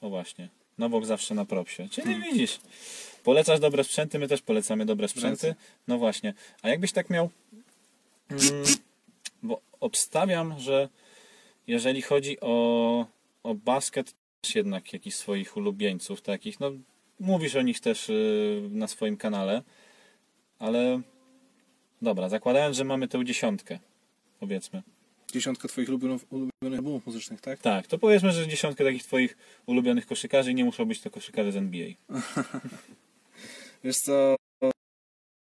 O właśnie. Nowok zawsze na propsie. Czyli Hmm. widzisz, polecasz dobre sprzęty, my też polecamy dobre sprzęty. No właśnie. A jakbyś tak miał... Mm, bo obstawiam, że jeżeli chodzi o, o basket, też jednak jakichś swoich ulubieńców takich, no mówisz o nich też y, na swoim kanale, ale dobra, zakładając, że mamy tę dziesiątkę, powiedzmy. Dziesiątka twoich ulubionych, ulubionych albumów muzycznych, tak? Tak, to powiedzmy, że dziesiątkę takich twoich ulubionych koszykarzy i nie muszą być to koszykarze z NBA. Wiesz co,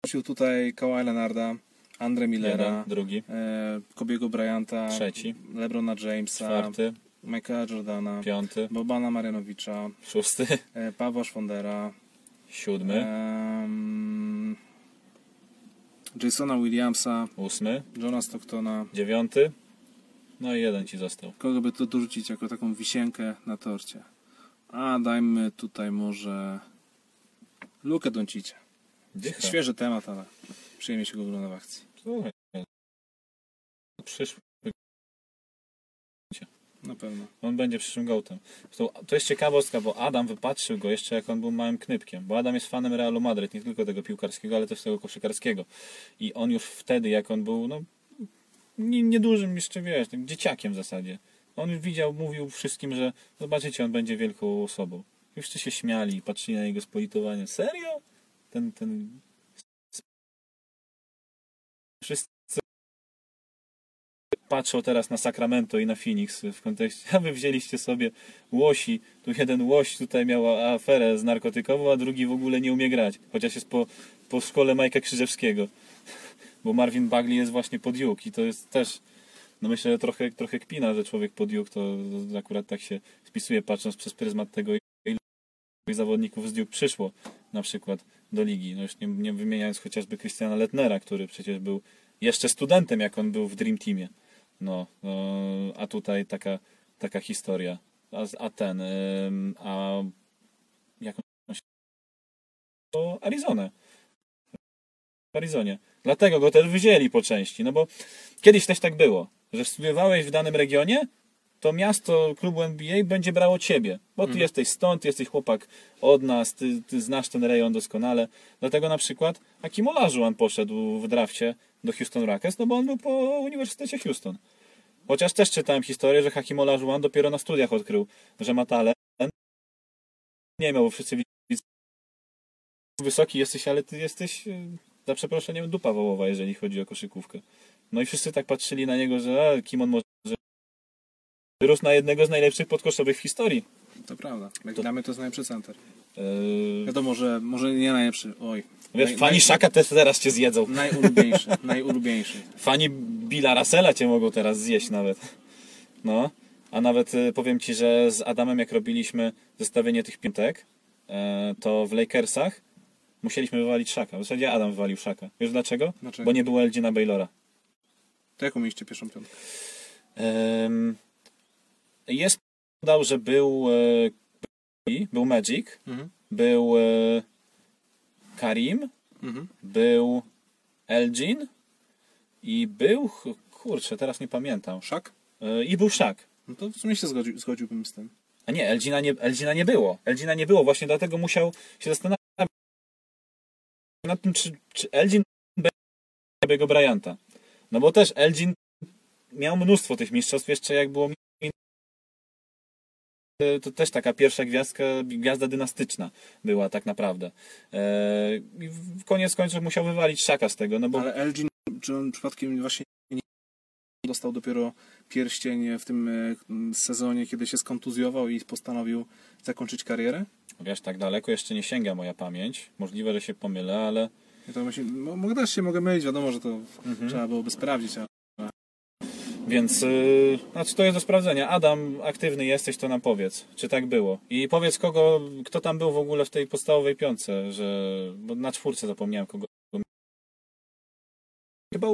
wrócił tutaj Kawhi Leonarda, Andre Millera, Jeden, drugi, e, Kobiego Bryanta, Trzeci. Lebrona Jamesa, czwarty, Michaela Jordana, piąty, Bobana Marianowicza, szósty, e, Pawła Szwondera, siódmy, em, Jasona Williamsa, ósmy, Johna Stocktona. dziewiąty, no i jeden ci został. Kogo by to dorzucić jako taką wisienkę na torcie? A dajmy tutaj może Lukę Doncicie. Dycha. Świeży temat, ale przyjemnie się go ogląda w akcji. Słuchaj, Przyszły. Na pewno. On będzie przyszłym gołtem. To, to jest ciekawostka, bo Adam wypatrzył go jeszcze jak on był małym knypkiem, bo Adam jest fanem Realu Madryt, nie tylko tego piłkarskiego, ale też tego koszykarskiego. I on już wtedy, jak on był, no, nie- niedużym jeszcze, wiesz, dzieciakiem w zasadzie. On już widział, mówił wszystkim, że zobaczycie, on będzie wielką osobą. Wszyscy się śmiali, patrzyli na jego spolitowanie. Serio? Ten, ten... patrzą teraz na Sacramento i na Phoenix w kontekście, a wy wzięliście sobie łosi, tu jeden łoś tutaj miał aferę z narkotykową, a drugi w ogóle nie umie grać, chociaż jest po, po szkole Majka Krzyżewskiego, bo Marvin Bagley jest właśnie pod Duke i to jest też, no myślę, że trochę, trochę kpina, że człowiek pod Duke to akurat tak się spisuje, patrząc przez pryzmat tego, ilu zawodników z Duke przyszło na przykład do ligi, no już nie, nie wymieniając chociażby Christiana Letnera, który przecież był jeszcze studentem, jak on był w Dream Teamie. No, no a tutaj taka, taka historia. A, a ten, a jak on się to Arizonę. W Arizonie. Dlatego go też wzięli po części, no bo kiedyś też tak było, że studiowałeś w danym regionie, to miasto klubu NBA będzie brało ciebie, bo ty jesteś stąd, ty jesteś chłopak od nas, ty, ty znasz ten rejon doskonale. Dlatego na przykład Hakim Olajuwon poszedł w drafcie do Houston Rockets, no bo on był po Uniwersytecie Houston. Chociaż też czytałem historię, że Hakim Olajuwon dopiero na studiach odkrył, że ma talent. Nie miał, bo wszyscy widzieli, wysoki jesteś, ale ty jesteś, y, za przeproszeniem, dupa wołowa, jeżeli chodzi o koszykówkę. No i wszyscy tak patrzyli na niego, że a, kim on może wyrósł na jednego z najlepszych podkoszowych w historii. To prawda. Mnie to jest najlepszy center. Yy, Wiadomo, że może nie najlepszy. Oj. wiesz, Naj- fani naj- Szaka też teraz cię zjedzą. Najulubieńszy. najulubieńszy. Fani Billa Russella cię mogą teraz zjeść nawet. No, a nawet y, powiem ci, że z Adamem jak robiliśmy zestawienie tych piątek, e, to w Lakersach musieliśmy wywalić Szaka. W zasadzie Adam wywalił Szaka. Wiesz dlaczego? Dlaczego? Bo nie było Elgina Baylora. To jaką mieliście pierwszą piątkę? Jest podał, że był e, był Magic, Mhm. był e, Karim, Mhm. był Elgin i był, kurczę, teraz nie pamiętam, Szak? E, i był Szak. No to w sumie się zgodził, zgodziłbym z tym. A nie, Elgina nie, Elgina nie było. Elgina nie było, właśnie dlatego musiał się zastanawiać nad tym, czy, czy Elgin będzie jego Bryanta. No bo też Elgin miał mnóstwo tych mistrzostw, jeszcze jak było to też taka pierwsza gwiazdka, gwiazda dynastyczna była tak naprawdę. Eee, I w koniec końców musiał wywalić Szaka z tego, no bo Ale Elgin, czy on przypadkiem właśnie nie dostał dopiero pierścień w tym e, sezonie, kiedy się skontuzjował i postanowił zakończyć karierę? wiesz, tak daleko jeszcze nie sięga moja pamięć. Możliwe, że się pomylę, ale Ja to mo- mogę też się mogę mylić, wiadomo, że to trzeba byłoby sprawdzić, a Więc, yy, znaczy to jest do sprawdzenia. Adam, aktywny jesteś, to nam powiedz, czy tak było. I powiedz, kogo, kto tam był w ogóle w tej podstawowej piątce, że, bo na czwórce zapomniałem kogo. Chyba,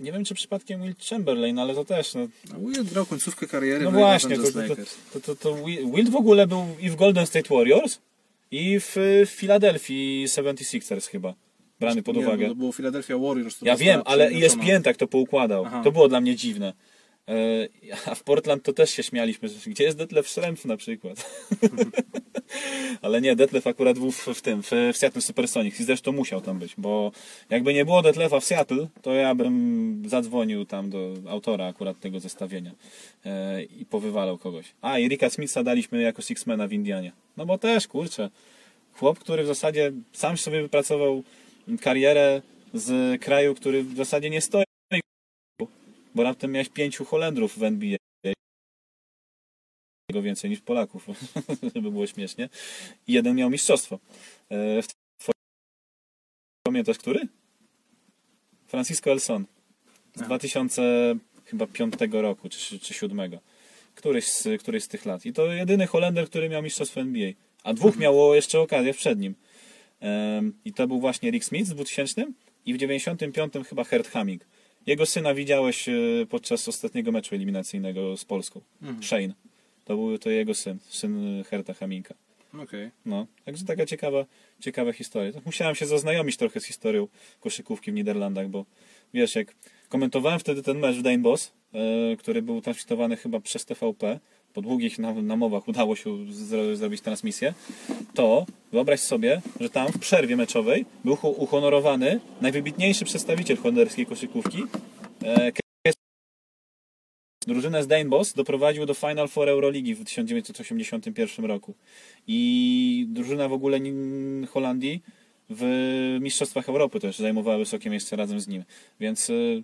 nie wiem czy przypadkiem Will Chamberlain, ale to też, no, Will grał końcówkę kariery no w właśnie, to, to, to, to, to, to Wi- Wilt w ogóle był i w Golden State Warriors, i w, w Filadelfii 76ers chyba, brany pod Nie, uwagę. bo to było Philadelphia Warriors. Ja wiem, ale. ESPN tak to poukładał. Aha. To było dla mnie dziwne. E, A w Portland to też się śmialiśmy, gdzie jest Detlef Schrempf na przykład. ale nie, Detlef akurat był w, w tym, w, w Seattle Supersonics i zresztą musiał tam być, bo jakby nie było Detlefa w Seattle, to ja bym zadzwonił tam do autora akurat tego zestawienia e, i powywalał kogoś. A, i Ricka Smitha daliśmy jako Sixmana w Indianie. No bo też, kurczę, chłop, który w zasadzie sam sobie wypracował karierę z kraju, który w zasadzie nie stoi, bo raptem miałeś pięciu Holendrów w NBA. Więcej niż Polaków, żeby było śmiesznie. I jeden miał mistrzostwo. E, Pamiętasz który? Francisco Elson. Z Aha. 2005 roku, czy, czy 7. Któryś z, któryś z tych lat. I to jedyny Holender, który miał mistrzostwo NBA. A dwóch miało jeszcze okazję przed nim. I to był właśnie Rick Smith w 2000 i w 95 chyba Hert Hamming. Jego syna widziałeś e, podczas ostatniego meczu eliminacyjnego z Polską. Shane. To był to jego syn, syn Herta Haminka. Okej. No, także taka ciekawa, ciekawa historia. Musiałem się zaznajomić trochę z historią koszykówki w Niderlandach, bo wiesz, jak komentowałem wtedy ten mecz w Danebos, e, który był transmitowany chyba przez TVP, po długich nam- namowach udało się zro- zrobić transmisję, to wyobraź sobie, że tam w przerwie meczowej był uhonorowany najwybitniejszy przedstawiciel holenderskiej koszykówki, e, Drużynę z Danebos doprowadził do Final Four Euroligi w 1981 roku. I drużyna w ogóle Holandii w Mistrzostwach Europy też zajmowała wysokie miejsce razem z nim. Więc y,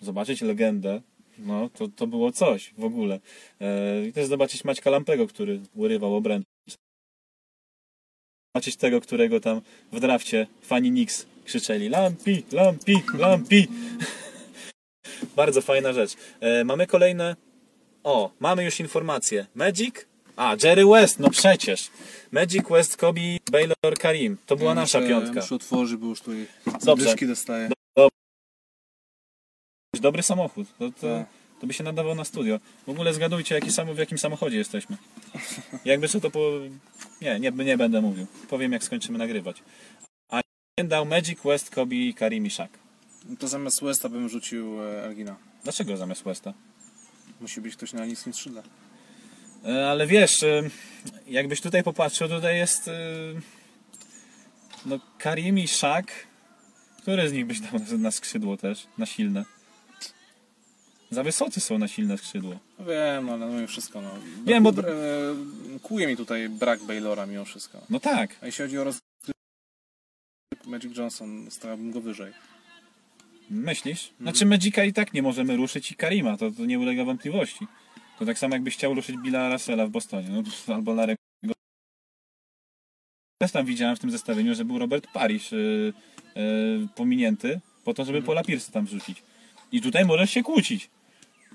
zobaczyć legendę No, to, to było coś w ogóle. E, I też zobaczyć Maćka Lampego, który urywał obręcz. Zobaczyć tego, którego tam w drafcie fani Knicks krzyczeli Lampi, Lampi, Lampi. Bardzo fajna rzecz. E, mamy kolejne... O, mamy już informacje. Magic? A, Jerry West, no przecież. Magic, West, Kobe, Baylor, Karim. To była nasza muszę, piątka. Muszę otworzyć, bo już tutaj Dobrze. dyszki Dobry samochód. To, to, Tak. to by się nadawał na studio. W ogóle zgadujcie, jaki samo, w jakim samochodzie jesteśmy. Jakby co to po... Nie, nie, nie będę mówił. Powiem, jak skończymy nagrywać. A dał Magic, West, Kobe, Karim i Shaq. To zamiast Westa bym rzucił e, Elgina. Dlaczego zamiast Westa? Musi być ktoś na niskim skrzydle. E, Ale wiesz, e, jakbyś tutaj popatrzył, tutaj jest no Karim i Shaq. Który z nich byś dał na skrzydło też, na silne? Za wysocy są na silne skrzydło. No wiem, no, ale mimo wszystko. No. Wiem, bo- e, Kuje mi tutaj brak Baylora mimo wszystko. No tak, A jeśli chodzi o roz... Magic Johnson, stawiałbym go wyżej. Myślisz? Znaczy Magica i tak nie możemy ruszyć i Karima, to, to nie ulega wątpliwości. To tak samo jakbyś chciał ruszyć Billa Russella w Bostonie, no, pff, albo Larego. Też tam widziałem w tym zestawieniu, że był Robert Parish yy, yy, pominięty po to, żeby Paula Pierce'a tam wrzucić. I tutaj możesz się kłócić.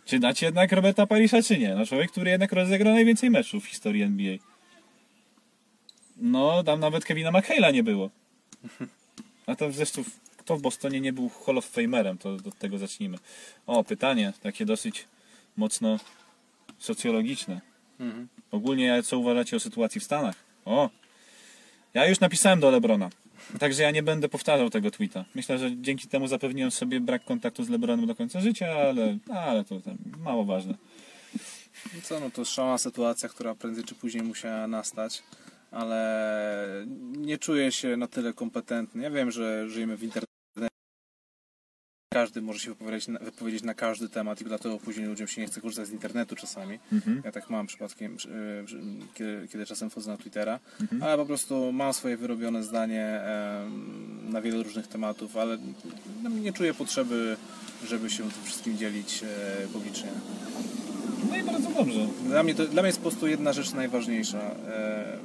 Czy dać jednak Roberta Parisha, czy nie? No człowiek, który jednak rozegrał najwięcej meczów w historii NBA. No, tam nawet Kevina McHale'a nie było. A to zresztą kto w Bostonie nie był Hall of Famerem, to od tego zacznijmy. O, pytanie, takie dosyć mocno socjologiczne. Mhm. Ogólnie co uważacie o sytuacji w Stanach? O, ja już napisałem do Lebrona. Także ja nie będę powtarzał tego tweeta. Myślę, że dzięki temu zapewniłem sobie brak kontaktu z Lebronem do końca życia, ale, ale to tam mało ważne. No co, no to szalona sytuacja, która prędzej czy później musiała nastać, ale nie czuję się na tyle kompetentny. Ja wiem, że żyjemy w internecie. Każdy może się wypowiedzieć na, wypowiedzieć na każdy temat i dlatego później ludziom się nie chce korzystać z internetu czasami. Mhm. Ja tak mam przypadkiem, że- kiedy, kiedy czasem wchodzę na Twittera, ale po prostu mam swoje wyrobione zdanie na wiele różnych tematów, ale no, nie czuję potrzeby, żeby się tym wszystkim dzielić e, publicznie. No i bardzo dobrze. Dla mnie, to, dla mnie jest po prostu jedna rzecz najważniejsza. E,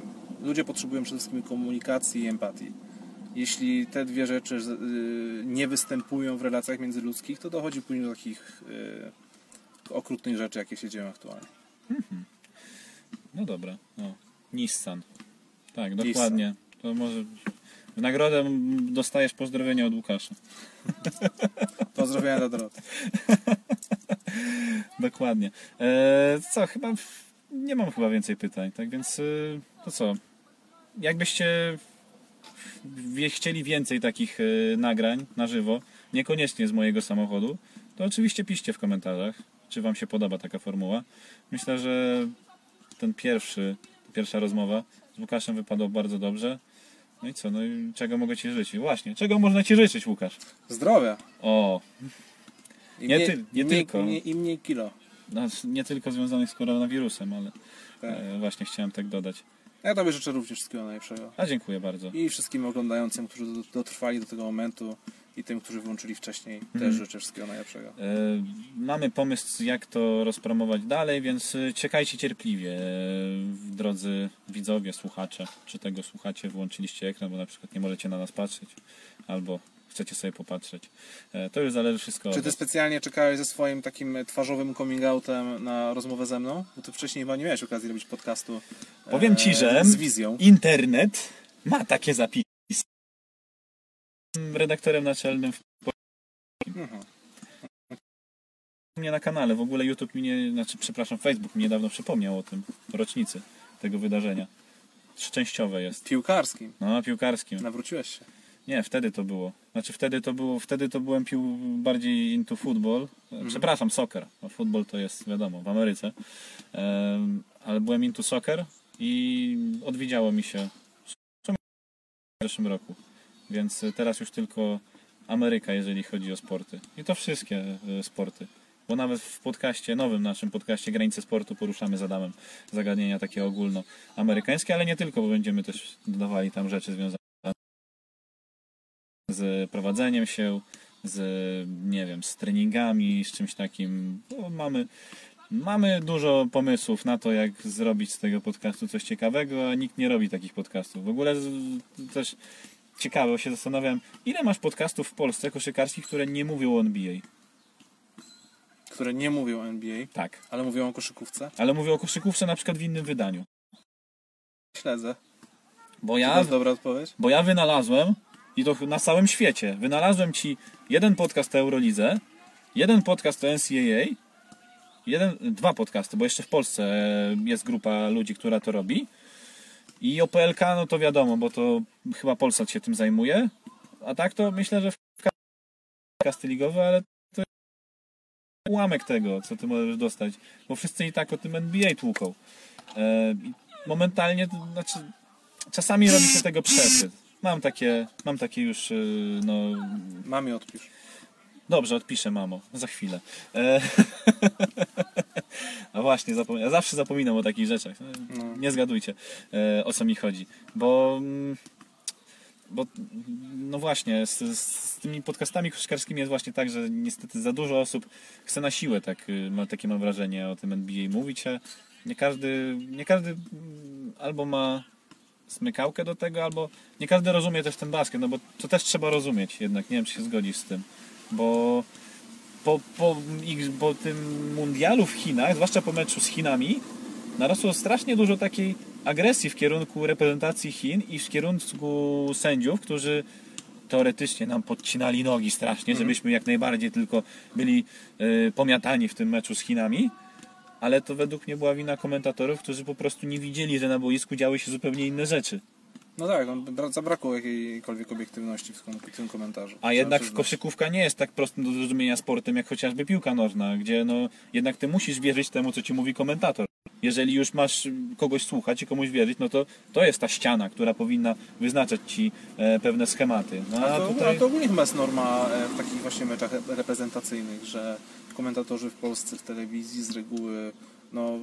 ludzie potrzebują przede wszystkim komunikacji i empatii. Jeśli te dwie rzeczy y, nie występują w relacjach międzyludzkich, to dochodzi później do takich y, okrutnych rzeczy, jakie się dzieją aktualnie. No dobra. No. Nissan. Tak, Nissan. dokładnie. To może w nagrodę dostajesz pozdrowienia od Łukasza. Pozdrowienia dla Doroty. Dokładnie. E, co, chyba w- nie mam chyba więcej pytań, tak więc y, to co? Jakbyście chcieli więcej takich y, nagrań na żywo, niekoniecznie z mojego samochodu, to oczywiście piszcie w komentarzach, czy wam się podoba taka formuła. Myślę, że ten pierwszy, pierwsza rozmowa z Łukaszem wypadła bardzo dobrze. No i co, no i czego mogę Ci życzyć? Właśnie, czego można Ci życzyć, Łukasz? Zdrowia. O, I Nie mniej, ty- nie tylko. Mniej, I mniej kilo. no, nie tylko związanych z koronawirusem, ale Tak. e, właśnie chciałem tak dodać. Ja Tobie życzę również wszystkiego najlepszego. A dziękuję bardzo. I wszystkim oglądającym, którzy do- dotrwali do tego momentu i tym, którzy wyłączyli wcześniej, Mhm. też życzę wszystkiego najlepszego. E, Mamy pomysł, jak to rozpromować dalej, więc e, czekajcie cierpliwie, e, drodzy widzowie, słuchacze. Czy tego słuchacie, włączyliście ekran, bo na przykład nie możecie na nas patrzeć, albo chcecie sobie popatrzeć. E, To już zależy wszystko Czy ty specjalnie czekałeś ze swoim takim twarzowym coming outem na rozmowę ze mną? Bo ty wcześniej chyba nie miałeś okazji robić podcastu e, Powiem ci, że- z wizją. Internet ma takie zapisy. Jestem Redaktorem naczelnym w Mhm. mnie na kanale. W ogóle YouTube mi nie, znaczy przepraszam, Facebook mi niedawno przypomniał o tym, rocznicy tego wydarzenia. Szczęściowe jest. Piłkarskim. No, piłkarskim. Nawróciłeś się. Nie, wtedy to było. Znaczy wtedy to było, wtedy to byłem pił bardziej into football. Przepraszam, soccer. No, futbol to jest wiadomo, w Ameryce. Ale byłem into soccer i odwiedziało mi się w zeszłym roku. Więc y, teraz już tylko Ameryka, jeżeli chodzi o sporty. I to wszystkie y, sporty. Bo nawet w podcaście, nowym naszym podcaście Granice Sportu poruszamy z Adamem zagadnienia takie ogólnoamerykańskie, ale nie tylko, bo będziemy też dodawali tam rzeczy związane z prowadzeniem się, z, nie wiem, z treningami, z czymś takim. No, mamy, mamy dużo pomysłów na to, jak zrobić z tego podcastu coś ciekawego, a nikt nie robi takich podcastów. W ogóle też ciekawe, się zastanawiam, ile masz podcastów w Polsce koszykarskich, które nie mówią o NBA? Które nie mówią o NBA, Tak. ale mówią o koszykówce. Ale mówię o koszykówce na przykład w innym wydaniu. Śledzę. Bo To ja, jest dobra odpowiedź? bo ja wynalazłem, i to na całym świecie, wynalazłem ci jeden podcast o Eurolidze, jeden podcast o NCAA, jeden, dwa podcasty, bo jeszcze w Polsce e, jest grupa ludzi, która to robi. I o PLK, no to wiadomo, bo to chyba Polsat się tym zajmuje. A tak to myślę, że w podcasty ligowe, ale to jest ułamek tego, co ty możesz dostać. Bo wszyscy i tak o tym NBA tłuką. E, momentalnie, to znaczy, czasami robi się tego przesyt. Mam takie, mam takie już, y, no, Mamie odpisz. Dobrze, odpiszę, mamo, za chwilę. E... A właśnie, zapom... ja zawsze zapominam o takich rzeczach. No. Nie zgadujcie, e, o co mi chodzi. Bo, mm, bo no właśnie, z, z tymi podcastami koszykarskimi jest właśnie tak, że niestety za dużo osób chce na siłę, tak, y, ma, takie mam wrażenie, o tym NBA mówić, a nie każdy, nie każdy mm, albo ma smykałkę do tego, albo nie każdy rozumie też ten basket, no bo to też trzeba rozumieć jednak, nie wiem czy się zgodzisz z tym, bo po, po, po tym mundialu w Chinach, zwłaszcza po meczu z Chinami, narosło strasznie dużo takiej agresji w kierunku reprezentacji Chin i w kierunku sędziów, którzy teoretycznie nam podcinali nogi strasznie, żebyśmy jak najbardziej tylko byli y, pomiatani w tym meczu z Chinami. Ale to według mnie była wina komentatorów, którzy po prostu nie widzieli, że na boisku działy się zupełnie inne rzeczy. No tak, no, bra- zabrakło jakiejkolwiek obiektywności w, tym komentarzu. A jednak koszykówka nie jest tak prostym do zrozumienia sportem jak chociażby piłka nożna, gdzie no jednak ty musisz wierzyć temu, co ci mówi komentator. Jeżeli już masz kogoś słuchać i komuś wierzyć, no to to jest ta ściana, która powinna wyznaczać ci e, pewne schematy. No, A a to, tutaj... a to ogólnie chyba jest norma e, w takich właśnie meczach re- reprezentacyjnych, że komentatorzy w Polsce w telewizji z reguły no,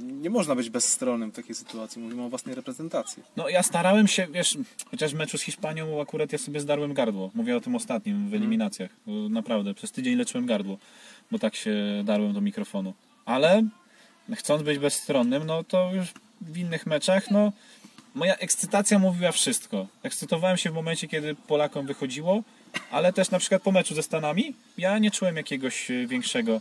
nie można być bezstronnym w takiej sytuacji. Mówimy o własnej reprezentacji. No ja starałem się, wiesz, chociaż w meczu z Hiszpanią akurat ja sobie zdarłem gardło. Mówię o tym ostatnim w eliminacjach. Bo Naprawdę, przez tydzień leczyłem gardło, bo tak się darłem do mikrofonu. Ale chcąc być bezstronnym, no to już w innych meczach, no moja ekscytacja mówiła wszystko. Ekscytowałem się w momencie, kiedy Polakom wychodziło, ale też na przykład po meczu ze Stanami ja nie czułem jakiegoś e, większego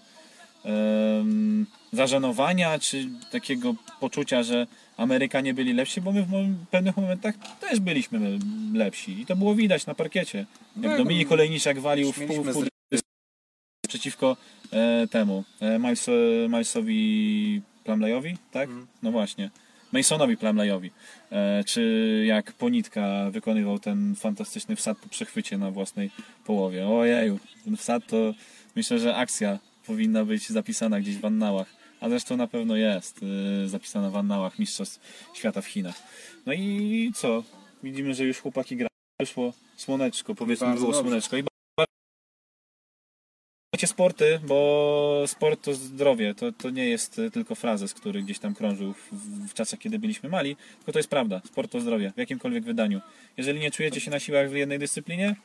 em, zażenowania, czy takiego poczucia, że Amerykanie byli lepsi, bo my w pewnych momentach też byliśmy lepsi. I to było widać na parkiecie. Jak Tak, Dominik no, Olejniczak walił w pół, w pół przeciwko e, temu e, Miles, Milesowi Plumleyowi, tak? Mhm. No właśnie. Masonowi Plumleyowi. E, czy jak Ponitka wykonywał ten fantastyczny wsad po przechwycie na własnej połowie. Ojeju, ten wsad to myślę, że akcja powinna być zapisana gdzieś w annałach. A zresztą na pewno jest e, zapisana w annałach Mistrzostw Świata w Chinach. No i co? Widzimy, że już chłopaki grają. Wyszło słoneczko, powiedzmy Bardzo było dobrze. słoneczko. I Słuchajcie sporty, bo sport to zdrowie. To, to nie jest e, tylko frazes, który gdzieś tam krążył w, w czasach, kiedy byliśmy mali, tylko to jest prawda. Sport to zdrowie w jakimkolwiek wydaniu. Jeżeli nie czujecie się na siłach w jednej dyscyplinie,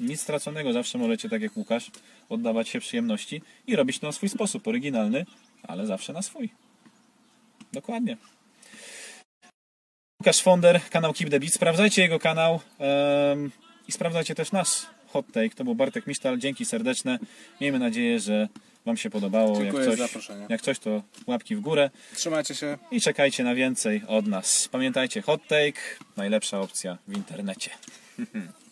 nic straconego. Zawsze możecie, tak jak Łukasz, oddawać się przyjemności i robić to na swój sposób, oryginalny, ale zawsze na swój. Dokładnie. Łukasz Fonder, kanał Keep the Beat. Sprawdzajcie jego kanał em, i sprawdzajcie też nasz hot take. To był Bartek Misztal. Dzięki serdeczne. Miejmy nadzieję, że Wam się podobało. Dziękuję jak coś, jak coś, to łapki w górę Trzymajcie się. i czekajcie na więcej od nas. Pamiętajcie, hot take najlepsza opcja w internecie.